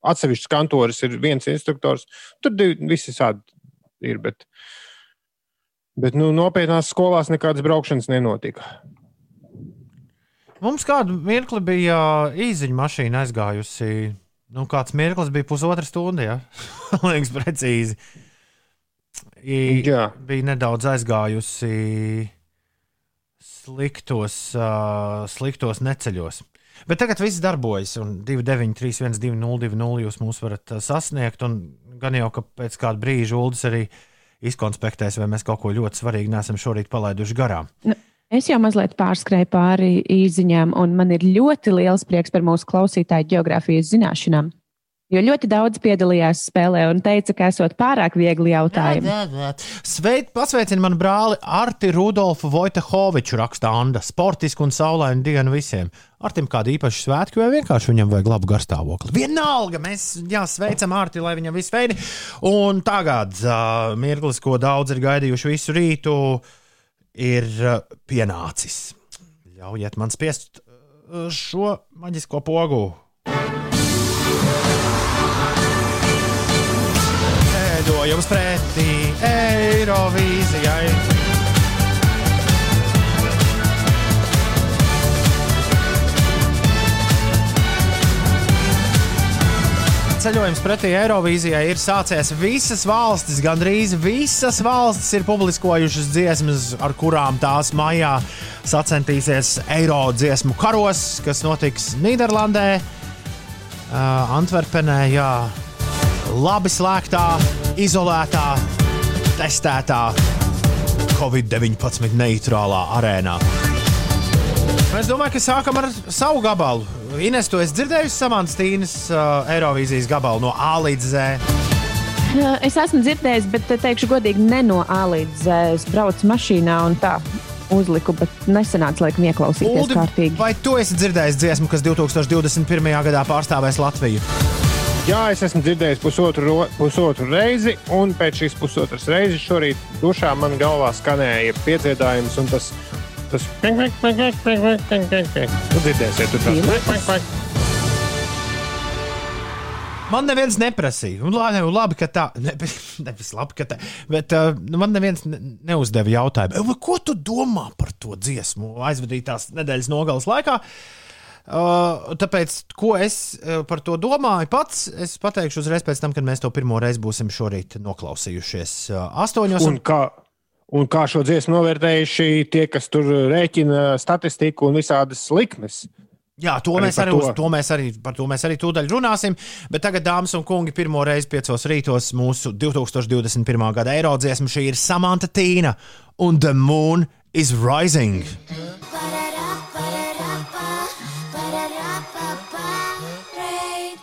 atsevišķs kantoris ir viens instruktors, tur divi, visi tādi ir. Bet, bet nu, nopietnās skolās nekādas braukšanas nenotika. Mums kādu mirkli bija īziņa mašīna aizgājusi. Nu, kāds mirklis bija pusotra stunda, ja? liekas, precīzi. I, Jā. bija nedaudz aizgājusi sliktos, uh, sliktos neceļos. Bet tagad viss darbojas, un 293, 202, jūs mūs varat uh, sasniegt. Gan jau, ka pēc kāda brīža ULDS arī izkonspektēs, vai mēs kaut ko ļoti svarīgu neesam šorīt palaiduši garām. Nu, es jau mazliet pārskrēju pāri īziņām, un man ir ļoti liels prieks par mūsu klausītāju geogrāfijas zināšanām. Jo ļoti daudz piedalījās spēlē un teica, ka esot pārāk viegli jautājumi. Sveikt, pasveicinu manu brāli Arti Rudolfu Vojtehoviču, raksta Anna. Sportisku un saulainu dienu visiem. Artim kāda īpaša svētki vai vienkārši viņam vajag labu garstāvokli. Vienalga, mēs jā, sveicam Arti, lai viņam viss veidi. Un tagad uh, mirklis, ko daudz ir gaidījuši visu rītu, ir uh, pienācis. Ļaujiet man spiest uh, šo maģisko pogu. Ceļojums pretī Eirovīzijai. Ceļojums pretī Eirovīzijai ir sācies. Visas valstis, gandrīz visas valstis ir publiskojušas dziesmas, ar kurām tās maijā sacensties Eiro dziesmu karos, kas notiks Nīderlandē, uh, Antverpenē. Jā labi slēgtā, izolētā, testētā, Covid-19 neitrālā arēnā. Es domāju, ka sākam ar savu gabalu. Ines, tu esi dzirdējusi Samantas Tīnas uh, Eirovīzijas gabalu no A līdz Z. Es esmu dzirdējis, bet teikšu godīgi, ne no A līdz Z. Es braucu mašīnā un tā uzliku, bet nesenāca laikam ieklausīties Uldi, kārtīgi. Vai tu esi dzirdējis dziesmu, kas 2021. gadā pārstāvēs Latviju? Jā, es esmu dzirdējis pusotru, pusotru reizi, un pēc šīs pusotras reizes šorīt dušā man galvā skanēja piecietājums, un tas tas dzirdēsiet, tur tas Man neviens neprasīja. Un labi, labi ka tā. Nevis labi, ka tā. Bet uh, nu, man neviens ne, neuzdeva jautājumu, e, ko tu domā par to dziesmu aizvadītās nedēļas nogalas laikā. Uh, tāpēc, ko es uh, par to domāju pats, es pateikšu uzreiz pēc tam, kad mēs to pirmo reizi būsim šorīt noklausījušies. Uh, astoņos. Un kā, un kā šo dziesmu novērtējuši tie, kas tur rēķina statistiku un visādas likmes? Jā, to Arī mēs arī, to. uz, to mēs arī, par to mēs arī tūdaļ runāsim. Bet tagad, dāmas un kungi, pirmo reizi piecos rītos mūsu 2021. gada eiro dziesma šī ir Samanta Tīna un The Moon is Rising.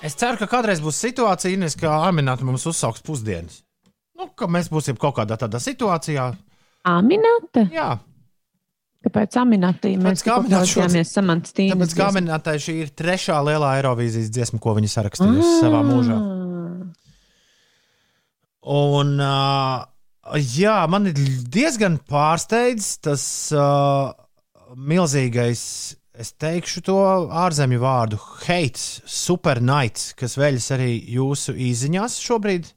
Es ceru, ka kādreiz būs situācija, Ines, ka Armināta mums uzsauks pusdienas. Nu, ka mēs būsim kaut kādā tādā situācijā. Aminata? Jā, Kāpēc Aminatī mēs klausījāmies Samantas Tīnas? tāpēc kā minētāji, šī ir trešā lielā Eirovīzijas dziesma, ko viņa sarakstījusi savā mūžā. Un, uh, jā, man ir diezgan pārsteidz tas uh, milzīgais, es teikšu to ārzemju vārdu, hate, supernight, kas veļas arī jūsu īsiņās šobrīd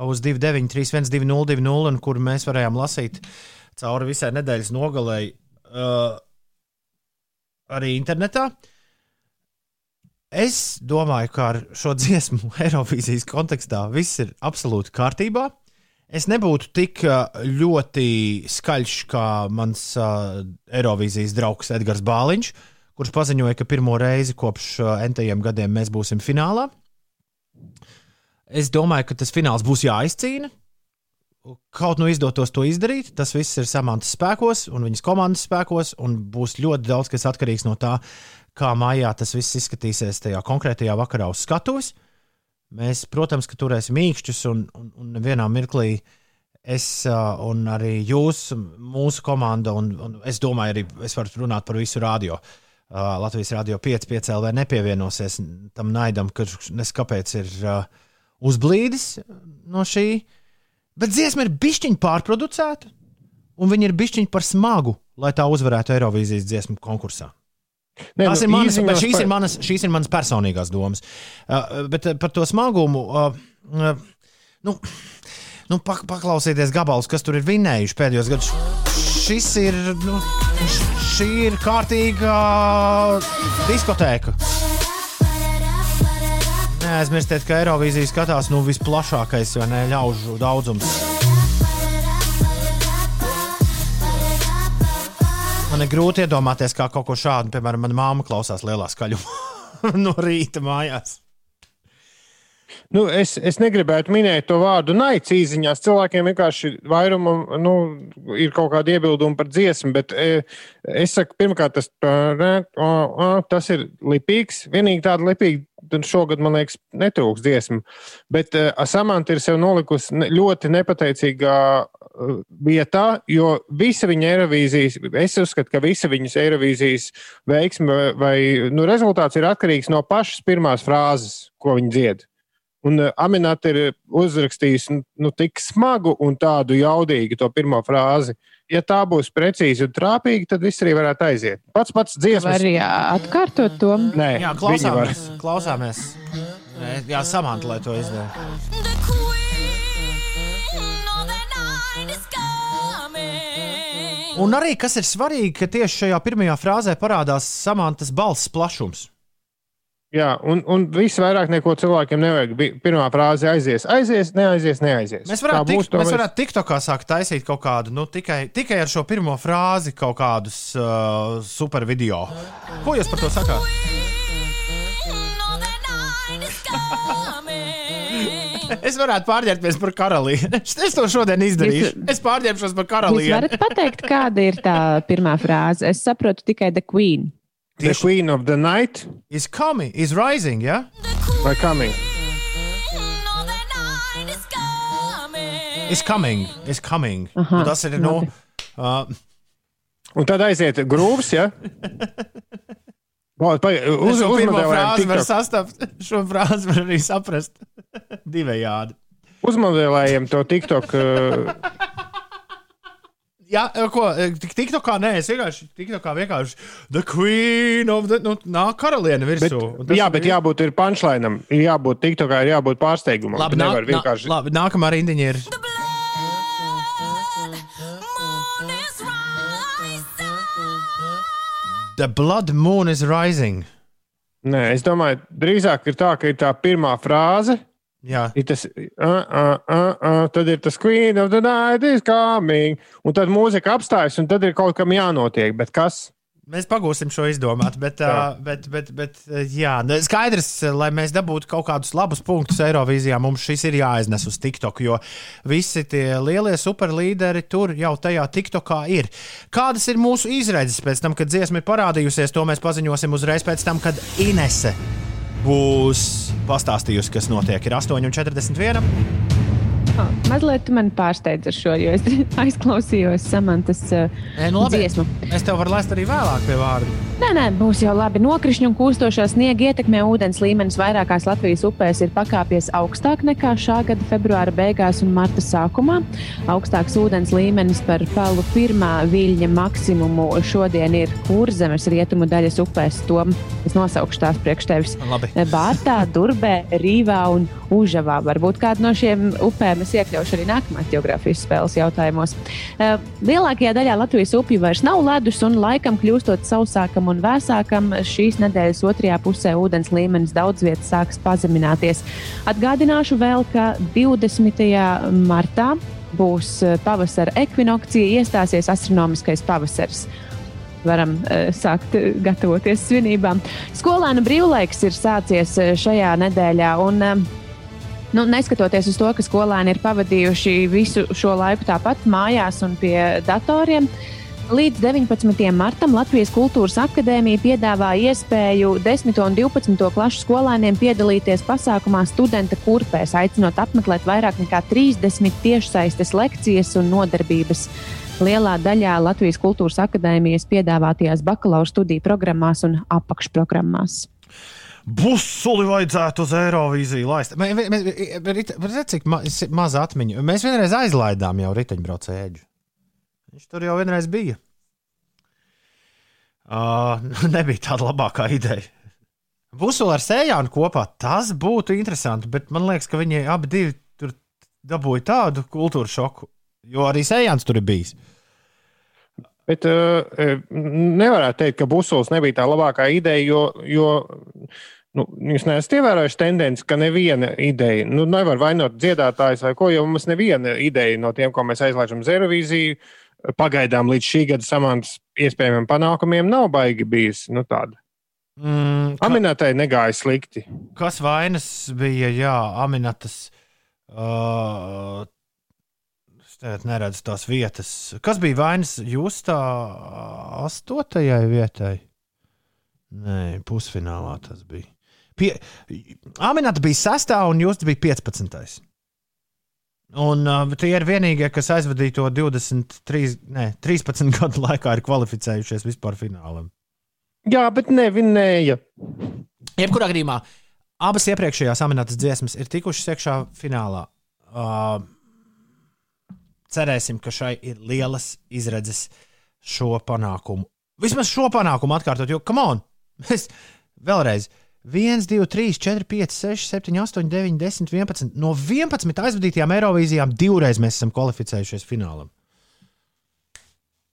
uz 293, 202, un kur mēs varējām lasīt cauri visai nedēļas nogalēji uh, arī internetā. Es domāju, ka ar šo dziesmu Eirovīzijas kontekstā viss ir absolūti kārtībā. Es nebūtu tik uh, ļoti skaļš kā mans uh, Eirovīzijas draugs Edgars Bāliņš, kurš paziņoja, ka pirmo reizi kopš uh, entajiem gadiem mēs būsim finālā. Es domāju, ka tas fināls būs jāizcīna. Kaut nu izdotos to izdarīt, tas viss ir Samantas spēkos un viņas komandas spēkos, un būs ļoti daudz kas atkarīgs no tā, kā mājā tas viss izskatīsies tajā konkrētajā vakarā uz skatuves. Mēs, protams, ka turēsim mīkšķus, un, un, un vienā mirklī es un arī jūs, mūsu komanda, un, un es domāju, arī es varu runāt par visu radio. Latvijas Rādio 5, 5 LV nepievienosies tam naidam, kurš neskapēc ir uh, uzblīdis no šī. Bet dziesma ir bišķiņa pārproducēta, un viņa ir bišķiņa par smagu, lai tā uzvarētu Eirovīzijas dziesmu konkursā. Nē, Tās nu, ir manas, šīs, par- ir manas, šīs ir manas personīgās domas. Uh, bet uh, par to smagumu. Uh, uh, nu, nu, pak paklausieties gabalus, kas tur ir vinējuši pēdējos gados. Šis ir. Nu, šī ir kārtīga diskotēka. Neaizmirstiet, ka Eirovīzija skatās nu, visplašākais vai ne ļaužu daudzums. Man ir grūti iedomāties, kā kaut ko šādu, piemēram, mana māma klausās lielā skaļumā no rīta mājās. Nu, es, es negribētu minēt to vārdu naids īsiņās. Cilvēkiem vienkārši vairumam nu, ir kaut kāda iebilduma par dziesmu, bet e, es saku, pirmkārt, tas, tas ir lipīgs. Vienīgi tāda lipīga tad šogad, man liekas, netrūks dziesmu. Bet uh, Samanta ir sev nolikusi ne, ļoti nepateicīgā uh, vietā, jo visa viņa Eirovīzijas, es uzskatu, ka visa viņas Eirovīzijas veiksme vai, vai nu, rezultāts ir atkarīgs no pašas pirmās frāzes, ko viņa dzied. Un uh, Aminēta ir uzrakstījusi nu, tik smagu un tādu jaudīgu to pirmo frāzi. Ja tā būs precīzi un trāpīga, tad viss arī varētu aiziet. Pats pats dziesmas. Var arī atkārtot to. Nē, Jā, klausāmies. klausāmies. Nē, Jā, samanta, lai to izdarītu. Un arī, kas ir svarīgi, ka tieši šajā pirmajā frāzē parādās samantas balss plašums. Jā, un, un viss vairāk neko cilvēkiem nevajag. Pirmā frāze aizies, aizies, neaizies, neaizies. Mēs varētu, tik, mēs mēs- varētu TikTokā sākt taisīt kaut kādu, nu, tikai, tikai ar šo pirmo frāzi kaut kādus uh, super video. Ko jūs par to sakāt? Es varētu pārģērbties par karalieni. Es to šodien izdarīšu. Jūs- Es pārģērbšos par Jūs karalieni. varat pateikt, kāda ir tā pirmā frāze? Es saprotu tikai The Queen. The Queen of the Night Is coming, is rising, ja? vai Coming? Is coming, is coming. Aha, Nu, tas ir, nu, uh, Un tad aiziet grūvs, ja? Uz, uz, šo pirmo frāzi var sastapt, šo frāzi var arī saprast divējādi. uzmodelējam to TikTok. uh, Jā, ko, tik tik tā kā nē, es vienkārši tik tā kā vienkārši The Queen of the, nu, nāk karaliene Bet, virsū. un tas jā, ir- bet jābūt ir punchline, ir jābūt TikTokā, ir jābūt pārsteigumam. Labi, Tu nā, nevari nā, vienkārši. labi, nākamā rindiņa ir. The blood moon is rising. Nē, es domāju, drīzāk ir tā, ka ir tā pirmā frāze. Jā, Ir tas, uh, uh, uh, uh, tad ir tas Queen of the Night is coming. Un tad mūzika apstājas, un tad ir kaut kam jānotiek. Bet kas? mēs pagūsim šo izdomāt, bet, uh, bet, bet, bet jā, nu, skaidrs, lai mēs dabūtu kaut kādus labus punktus Eirovīzijā, mums šis ir jāiznes uz TikTok, jo visi tie lielie superlīderi tur jau tajā TikTokā ir. Kādas ir mūsu izredzes pēc tam, kad dziesma ir parādījusies, to mēs paziņosim uzreiz pēc tam, kad Inese būs pastāstījusi, kas notiek. Ir 8,41. Oh, mazliet tu mani pārsteidz ar šo, jo es aizklausījos Samantas uh, Nē, nu labi. dziesmu. Es tev varu laist arī vēlāk pie vārda. Nē, nē, būs jau labi. Nokrišņi un kūstošā sniega ietekmē ūdens līmenis vairākās Latvijas upēs ir pakāpies augstāk nekā šā gada februāra beigās un marta sākumā. Augstāks ūdens līmenis par palu pirmā viļņa maksimumu šodien ir Kurzemes rietumu daļas upēs. To es nosaukšu tās priekš tevis. Labi. Bārtā, Durbē, Rīvā un Užavā. Varbūt kādu no šiem upēm es iekļaušu arī nākamās geogrāfijas spēles jautājumos. Uh, lielākajā daļā Latvijas upju vairs nav ledus, un laikam kļūstot sausākam un vēsākam, šīs nedēļas otrajā pusē ūdens līmenis daudz vietā sāks pazemināties. Atgādināšu vēl, ka 20. martā būs pavasara ekvinokcija, iestāsies astronomiskais pavasaris varam uh, sākt gatavoties svinībām. Skolēnu brīvlaiks ir sācies šajā nedēļā. Un, uh, Nu, neskatoties uz to, ka skolēni ir pavadījuši visu šo laiku tāpat mājās un pie datoriem, līdz 19. martam Latvijas Kultūras Akadēmija piedāvā iespēju 10. un 12. klasu skolēniem piedalīties pasākumā studenta kurpēs, aicinot apmeklēt vairāk nekā 30 tiešsaistes lekcijas un nodarbības lielā daļā Latvijas Kultūras Akadēmijas piedāvātajās bakalaura studiju programmās un apakšprogrammās. Busuli vajadzētu uz Eirovīziju laist. Redziet, cik ma maza atmiņa. Mēs vienreiz aizlaidām jau riteņbraucēju. Viņš tur jau vienreiz bija. Uh, nebija tāda labākā ideja. Busuli ar sējānu kopā tas būtu interesanti, bet man liekas, ka viņi abi tur dabūja tādu kultūras šoku, jo arī sējāns tur ir bijis. Bet uh, nevarētu teikt, ka busulis nebija tā labākā ideja, jo, jo nu, jūs neesat ievērojuši tendenci, ka neviena ideja, nu, nevar vainot dziedātājs vai ko, jo mums neviena ideja no tiem, ko mēs aizlaižam Zerovīziju, pagaidām līdz šī gada samantas iespējamiem panākumiem nav baigi bijis. Nu, tāda. Mm, ka... Aminatai negāja slikti. Kas vainas bija? Jā, Aminatas. Uh, Tagad neredzu tās vietas. Kas bija vainas jūs tā astotajai vietai? Nē, pusfinālā tas bija. Pie... Aminēta bija sestā un jūs bija 15. Un uh, tie ir vienīgie, kas aizvadīja to 23, ne, 13 gadu laikā, ir kvalificējušies vispār finālam. Jā, bet nevinēja. Jebkurā gadījumā abas iepriekšējās aminētas dziesmas ir tikušas iekšā finālā. Uh, cerēsim, ka šai ir lielas izredzes šo panākumu. Vismaz šo panākumu atkārtot, jo, come on, mēs vēlreiz. 1, 2, 3, 4, 5, 6, 7, 8, 9, 10, 11. No 11 aizvadītajām Eirovīzijām divreiz mēs esam kvalificējušies finālam.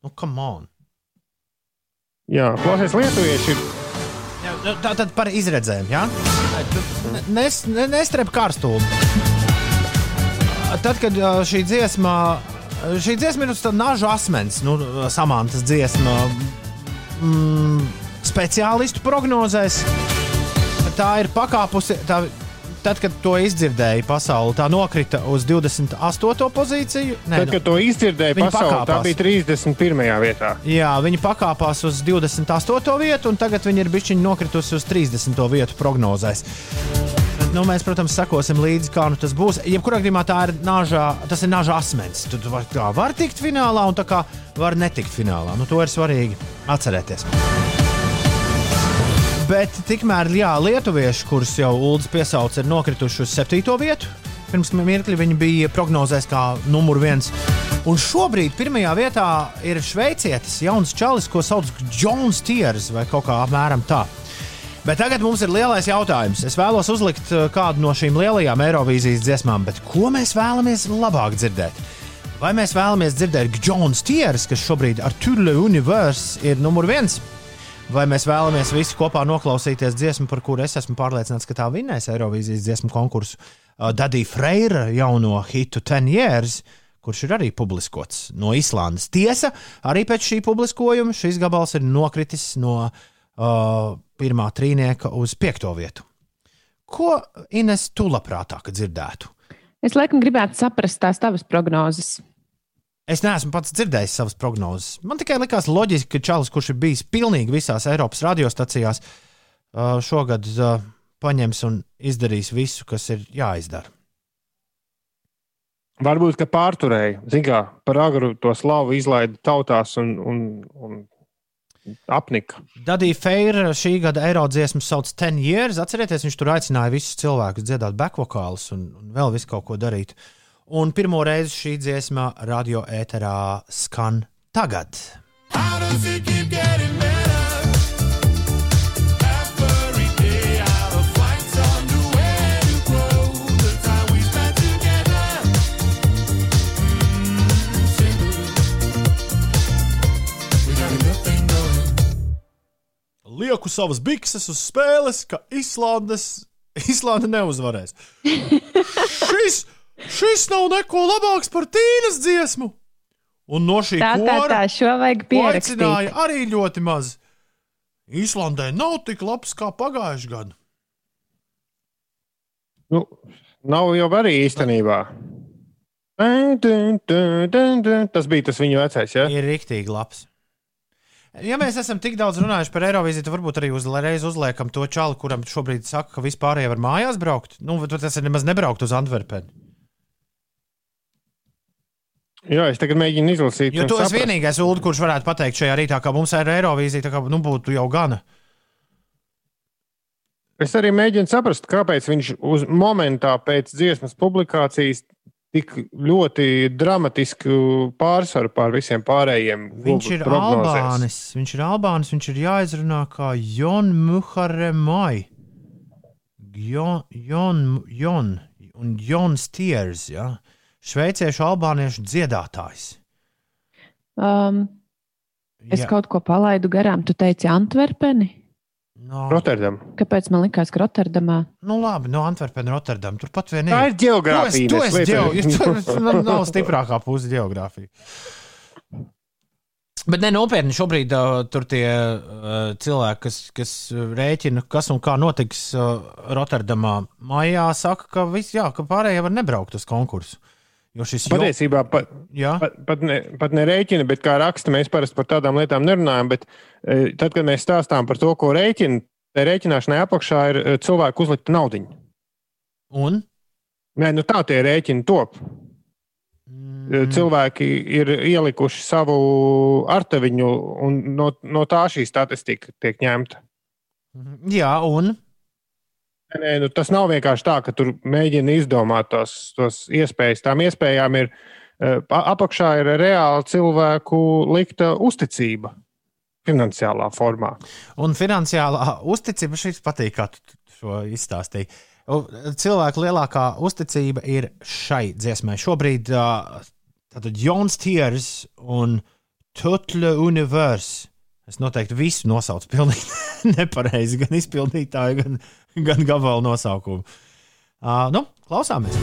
Nu, come on! Jā, klausies, lietuvieši. Tā tad par izredzēm, jā? Ja? Nes, nestrep karstumu tad, kad šī dziesma, šī dziesma ir uz tā nažu asmens, nu, samantas dziesma, mm, speciālistu prognozēs, tā ir pakāpusi. Tā, Tad, kad to izdzirdēja pasaule, tā nokrita uz 28. pozīciju. Nē, tad, kad to izdzirdēja pasaule, tā bija 31. vietā. Jā, viņi pakāpās uz 28. vietu, un tagad viņi ir bijuši nokritusi uz 30. vietu prognozēs nu, mēs, protams, sekosim līdzi, kā nu tas būs. Jebkurā gadījumā tā ir nāžā, tas ir nāžā asmens. Tu var, var tikt finālā un tā kā var netikt finālā. Nu, to ir svarīgi atcerēties. Bet tikmēr, jā, lietuvieši, kurus jau Ulas piesauc, ir nokrituši uz septīto vietu. Pirms mirkļa viņi bija prognozēs kā numur viens. Un šobrīd pirmajā vietā ir šveicietis, jauns čalis, ko sauc par Jones Tiers vai kaut kā apmēram tā. Bet tagad mums ir lielais jautājums. Es vēlos uzlikt uh, kādu no šīm lielajām Eirovīzijas dziesmām, bet ko mēs vēlamies labāk dzirdēt? Vai mēs vēlamies dzirdēt Džons Tieris, kas šobrīd ar Turle Universe ir numur viens? Vai mēs vēlamies visi kopā noklausīties dziesmu, par kuru es esmu pārliecināts, ka tā vinnēs Eirovīzijas dziesmu konkursu? Uh, Daddy Freire jauno hitu Ten Years, kurš ir arī publiskots no Islandes. Tiesa, arī pēc šī publiskojuma šis gabals ir nokritis no uh, pirmā trīnieka uz piekto vietu. Ko Ines tu labprātāk dzirdētu? Es laikam gribētu saprast tās tavas prognozes. Es neesmu pats dzirdējis savas prognozes. Man tikai likās loģiski, ka Čalis, kurš ir bijis pilnīgi visās Eiropas radiostacijās, uh, šogad uh, paņems un izdarīs visu, kas ir jāizdara. Varbūt, ka pārturēja, zinām, par agru to slavu izlaida tautās un, un, un apnika. Dadija Feira šī gada Eirodziesmu sauc Ten Years. Atcerieties, viņš tur aicināja visus cilvēkus dziedāt backvokālus un, un vēl visu kaut ko darīt. Un pirmo reizi šī dziesma radio ēterā skan tagad. How does it keep getting better? lieku savas bikses uz spēles, ka Islandes, Islanda neuzvarēs. Šis šis nav neko labāks par tīnas dziesmu. Un no šī Tā, tā, kora tā, šo vajag pierakstīt. aicināja arī ļoti maz. Īslandē nav tik labs kā pagājušajā gadā. Nu, nav jau arī īstenībā. Tas bija tas viņa vecais. Ja? Ir rīktīgi labs. Ja mēs esam tik daudz runājuši par Eirovīziju, tad varbūt arī uzreiz uzliekam to čalu, kuram šobrīd saka, ka vispārējie var mājās braukt. Nu, tas ir nemaz nebraukt uz Antverpeni. Jā, es tagad mēģinu izlasīt. Jo tu esi saprast. vienīgais, Ulu, kurš varētu pateikt šajā rītā, ka mums ir Eirovīzija, tā kā nu, būtu jau gana. Es arī mēģinu saprast, kāpēc viņš uz momentā pēc dziesmas publikācijas tik ļoti dramatisku pārsvaru pār visiem pārējiem. Viņš ir prognozēs. Albānis. Viņš ir Albānis, viņš ir jāizrunā kā Jon Muharemai. Jon, Jon, Jon un Jons Tiers, ja? Šveiciešu albāniešu dziedātājs. Um, es Jā. kaut ko palaidu garām. Tu teici Antverpeni? No, Rotterdam. Kāpēc man likās, ka Rotterdamā? nu, labi, no Antverpenes, Rotterdam. Turpat vien Tā ir. ir geogrāfija. Tu esi, tu esi ģeo, man nav stiprākā puse geogrāfija. Bet ne nopietni, šobrīd uh, tur tie uh, cilvēki, kas, kas rēķina, kas un kā notiks uh, Rotterdamā, maijā, saka, ka, vis, jā, ka pārējie var nebraukt uz konkursu. Jo šis Patiesībā pat, pat, pat, ne, pat nerēķina, bet kā raksta, mēs parasti par tādām lietām nerunājam. Bet e, tad, kad mēs stāstām par to, ko rēķina, tai rēķināšanai apakšā ir e, cilvēku uzlikta naudiņa. un Nē, nu tā tie rēķini top. E, Cilvēki ir ielikuši savu artaviņu, un no, no tā šī statistika tiek ņemta. jā, un Nē, nu, tas nav vienkārši tā, ka tur mēģina izdomāt tos, tos iespējas. Tām iespējām ir e, a- apakšā ir reāli cilvēku likta uzticība finansiālā formā. Un finansiālā uzticība šis patīk, kā tu šo izstāstīji. Cilvēku lielākā uzticība ir šai dziesmai. Šobrīd tātad Jons Tiers un Tutle Universe. Es noteikti visu nosaucu pilnīgi nepareizi, gan izpildītāju, gan, gan gabalu nosaukumu. Uh, nu, klausāmies!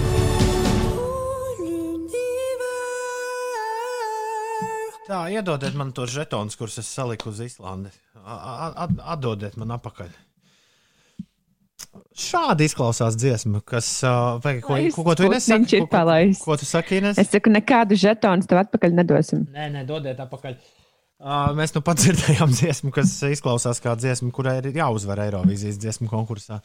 Tā, iedodiet man tos žetonus, kurus es saliku uz Islandi. Atdodiet man atpakaļ. Šādi izklausās dziesma, kas. Vai, ko, ko, ko tu nesaki? Ko- ko-. Ko tu saki, Ines? Es saku, nekādu žetonu tev atpakaļ nedosim. Nē, nē, dodiet atpakaļ. Uh, mēs nu pat dzirdējām dziesmu, kas izklausās kā dziesma, kurai ir jāuzvar Eirovīzijas dziesmu konkursā.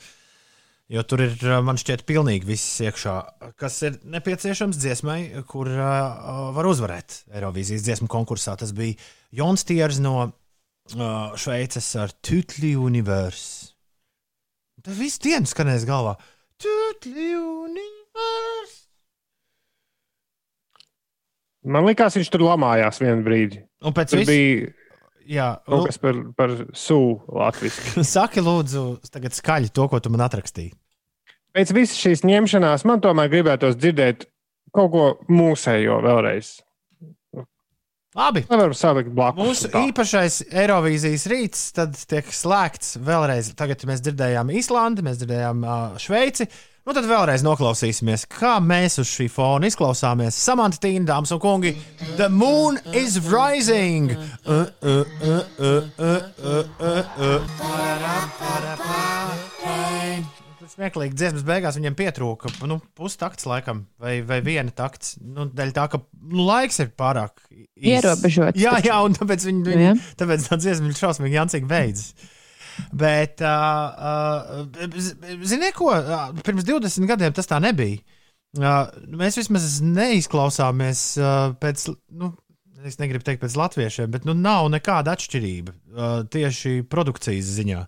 Jo tur ir, man šķiet, pilnīgi viss iekšā, kas ir nepieciešams dziesmai, kur uh, var uzvarēt Eirovīzijas dziesmu konkursā. Tas bija Jons Tiers no uh, Šveices ar Tutli Universe. Tas viss dienas skanēs galvā. Tutli Universe. Man liekas, viņš tur lamājās vienu brīdi. Un pēc Tur visu, bija jā, kaut kas par, par sūdu latviešu. Saki, lūdzu, tagad skaļi to, ko tu man atrakstīji. Pēc visas šīs ņemšanās man tomēr gribētos dzirdēt kaut ko mūsējo vēlreiz. Labi. Nevaram salikt blakus. Mūsu īpašais Eirovīzijas rīts tad tiek slēgts vēlreiz. Tagad mēs dzirdējām Īslandi, mēs dzirdējām uh, Šveici. Nu, tad vēlreiz noklausīsimies, kā mēs uz šī fona izklausāmies. Samants Tīna, dāmas un kungi, The Moon is Rising! Uh, uh, uh, uh, uh, uh, uh, uh. Smieklīgi, dziesmas beigās viņam pietrūka nu, pustakts, laikam, vai, vai viena takts. Nu, dēļ tā, ka nu, laiks ir pārāk. Ierobežots Jā, jā, un tāpēc viņi, Nu, viņi, jā. tāpēc tā dziesma ir šausmīgi jancīgi beidzas. Bet, uh, uh, ziniet, ko? Pirms 20 gadiem tas tā nebija. Uh, mēs vismaz neizklausāmies uh, pēc, nu, es negribu teikt pēc latviešiem, bet nu, nav nekāda atšķirība uh, tieši produkcijas ziņā.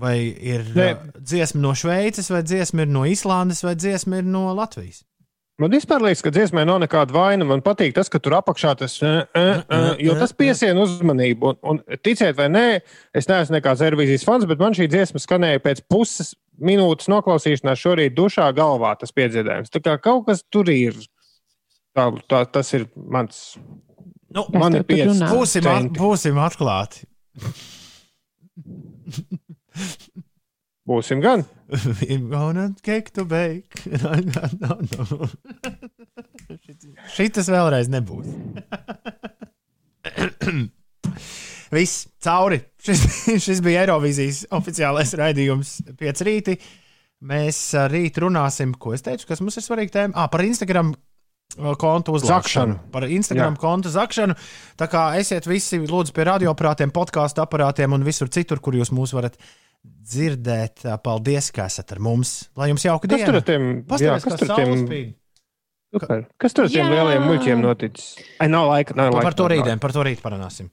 Vai ir uh, dziesma no Šveices, vai dziesma ir no Islandes, vai dziesma ir no Latvijas? Man vispār liekas, ka dziesmai nav nekāda vaina. Man patīk tas, ka tur apakšā tas uh, uh, uh, jo tas piesien uzmanību. Un, un ticiet vai nē, es neesmu nekāds Eirovīzijas fans, bet man šī dziesma skanēja pēc puses minūtes noklausīšanās šorīt dušā galvā tas piedziedājums. Tā kā kaut kas tur ir. Tā, tā, tas ir mans. Nu, man ir pieci būsim, at, būsim atklāti. Būsim gan. No. Šitas vēlreiz nebūs. Viss cauri. Šis, šis bija Eirovīzijas oficiālais raidījums 5 rītī. Mēs rīt runāsim, ko es teicu, kas mums ir svarīga tēma. Ah, par Instagram ā, kontu uzlākšanu. Zakšanu. Par Instagram Jā. kontu zakšanu. Tā kā esiet visi lūdzu pie radioaparātiem, podkāstu aparātiem un visur citur, kur jūs mūs varat dzirdēt. Paldies, ka esat ar mums. Lai jums jauka Kas tur diena! ar tiem, jā, kas kas tur tiem, tiem... super. kas tur ar tiem lielajiem muļķiem noticis? Ai, nav laika, nav Par, laika. par to rītdien, par to rīt parunāsim.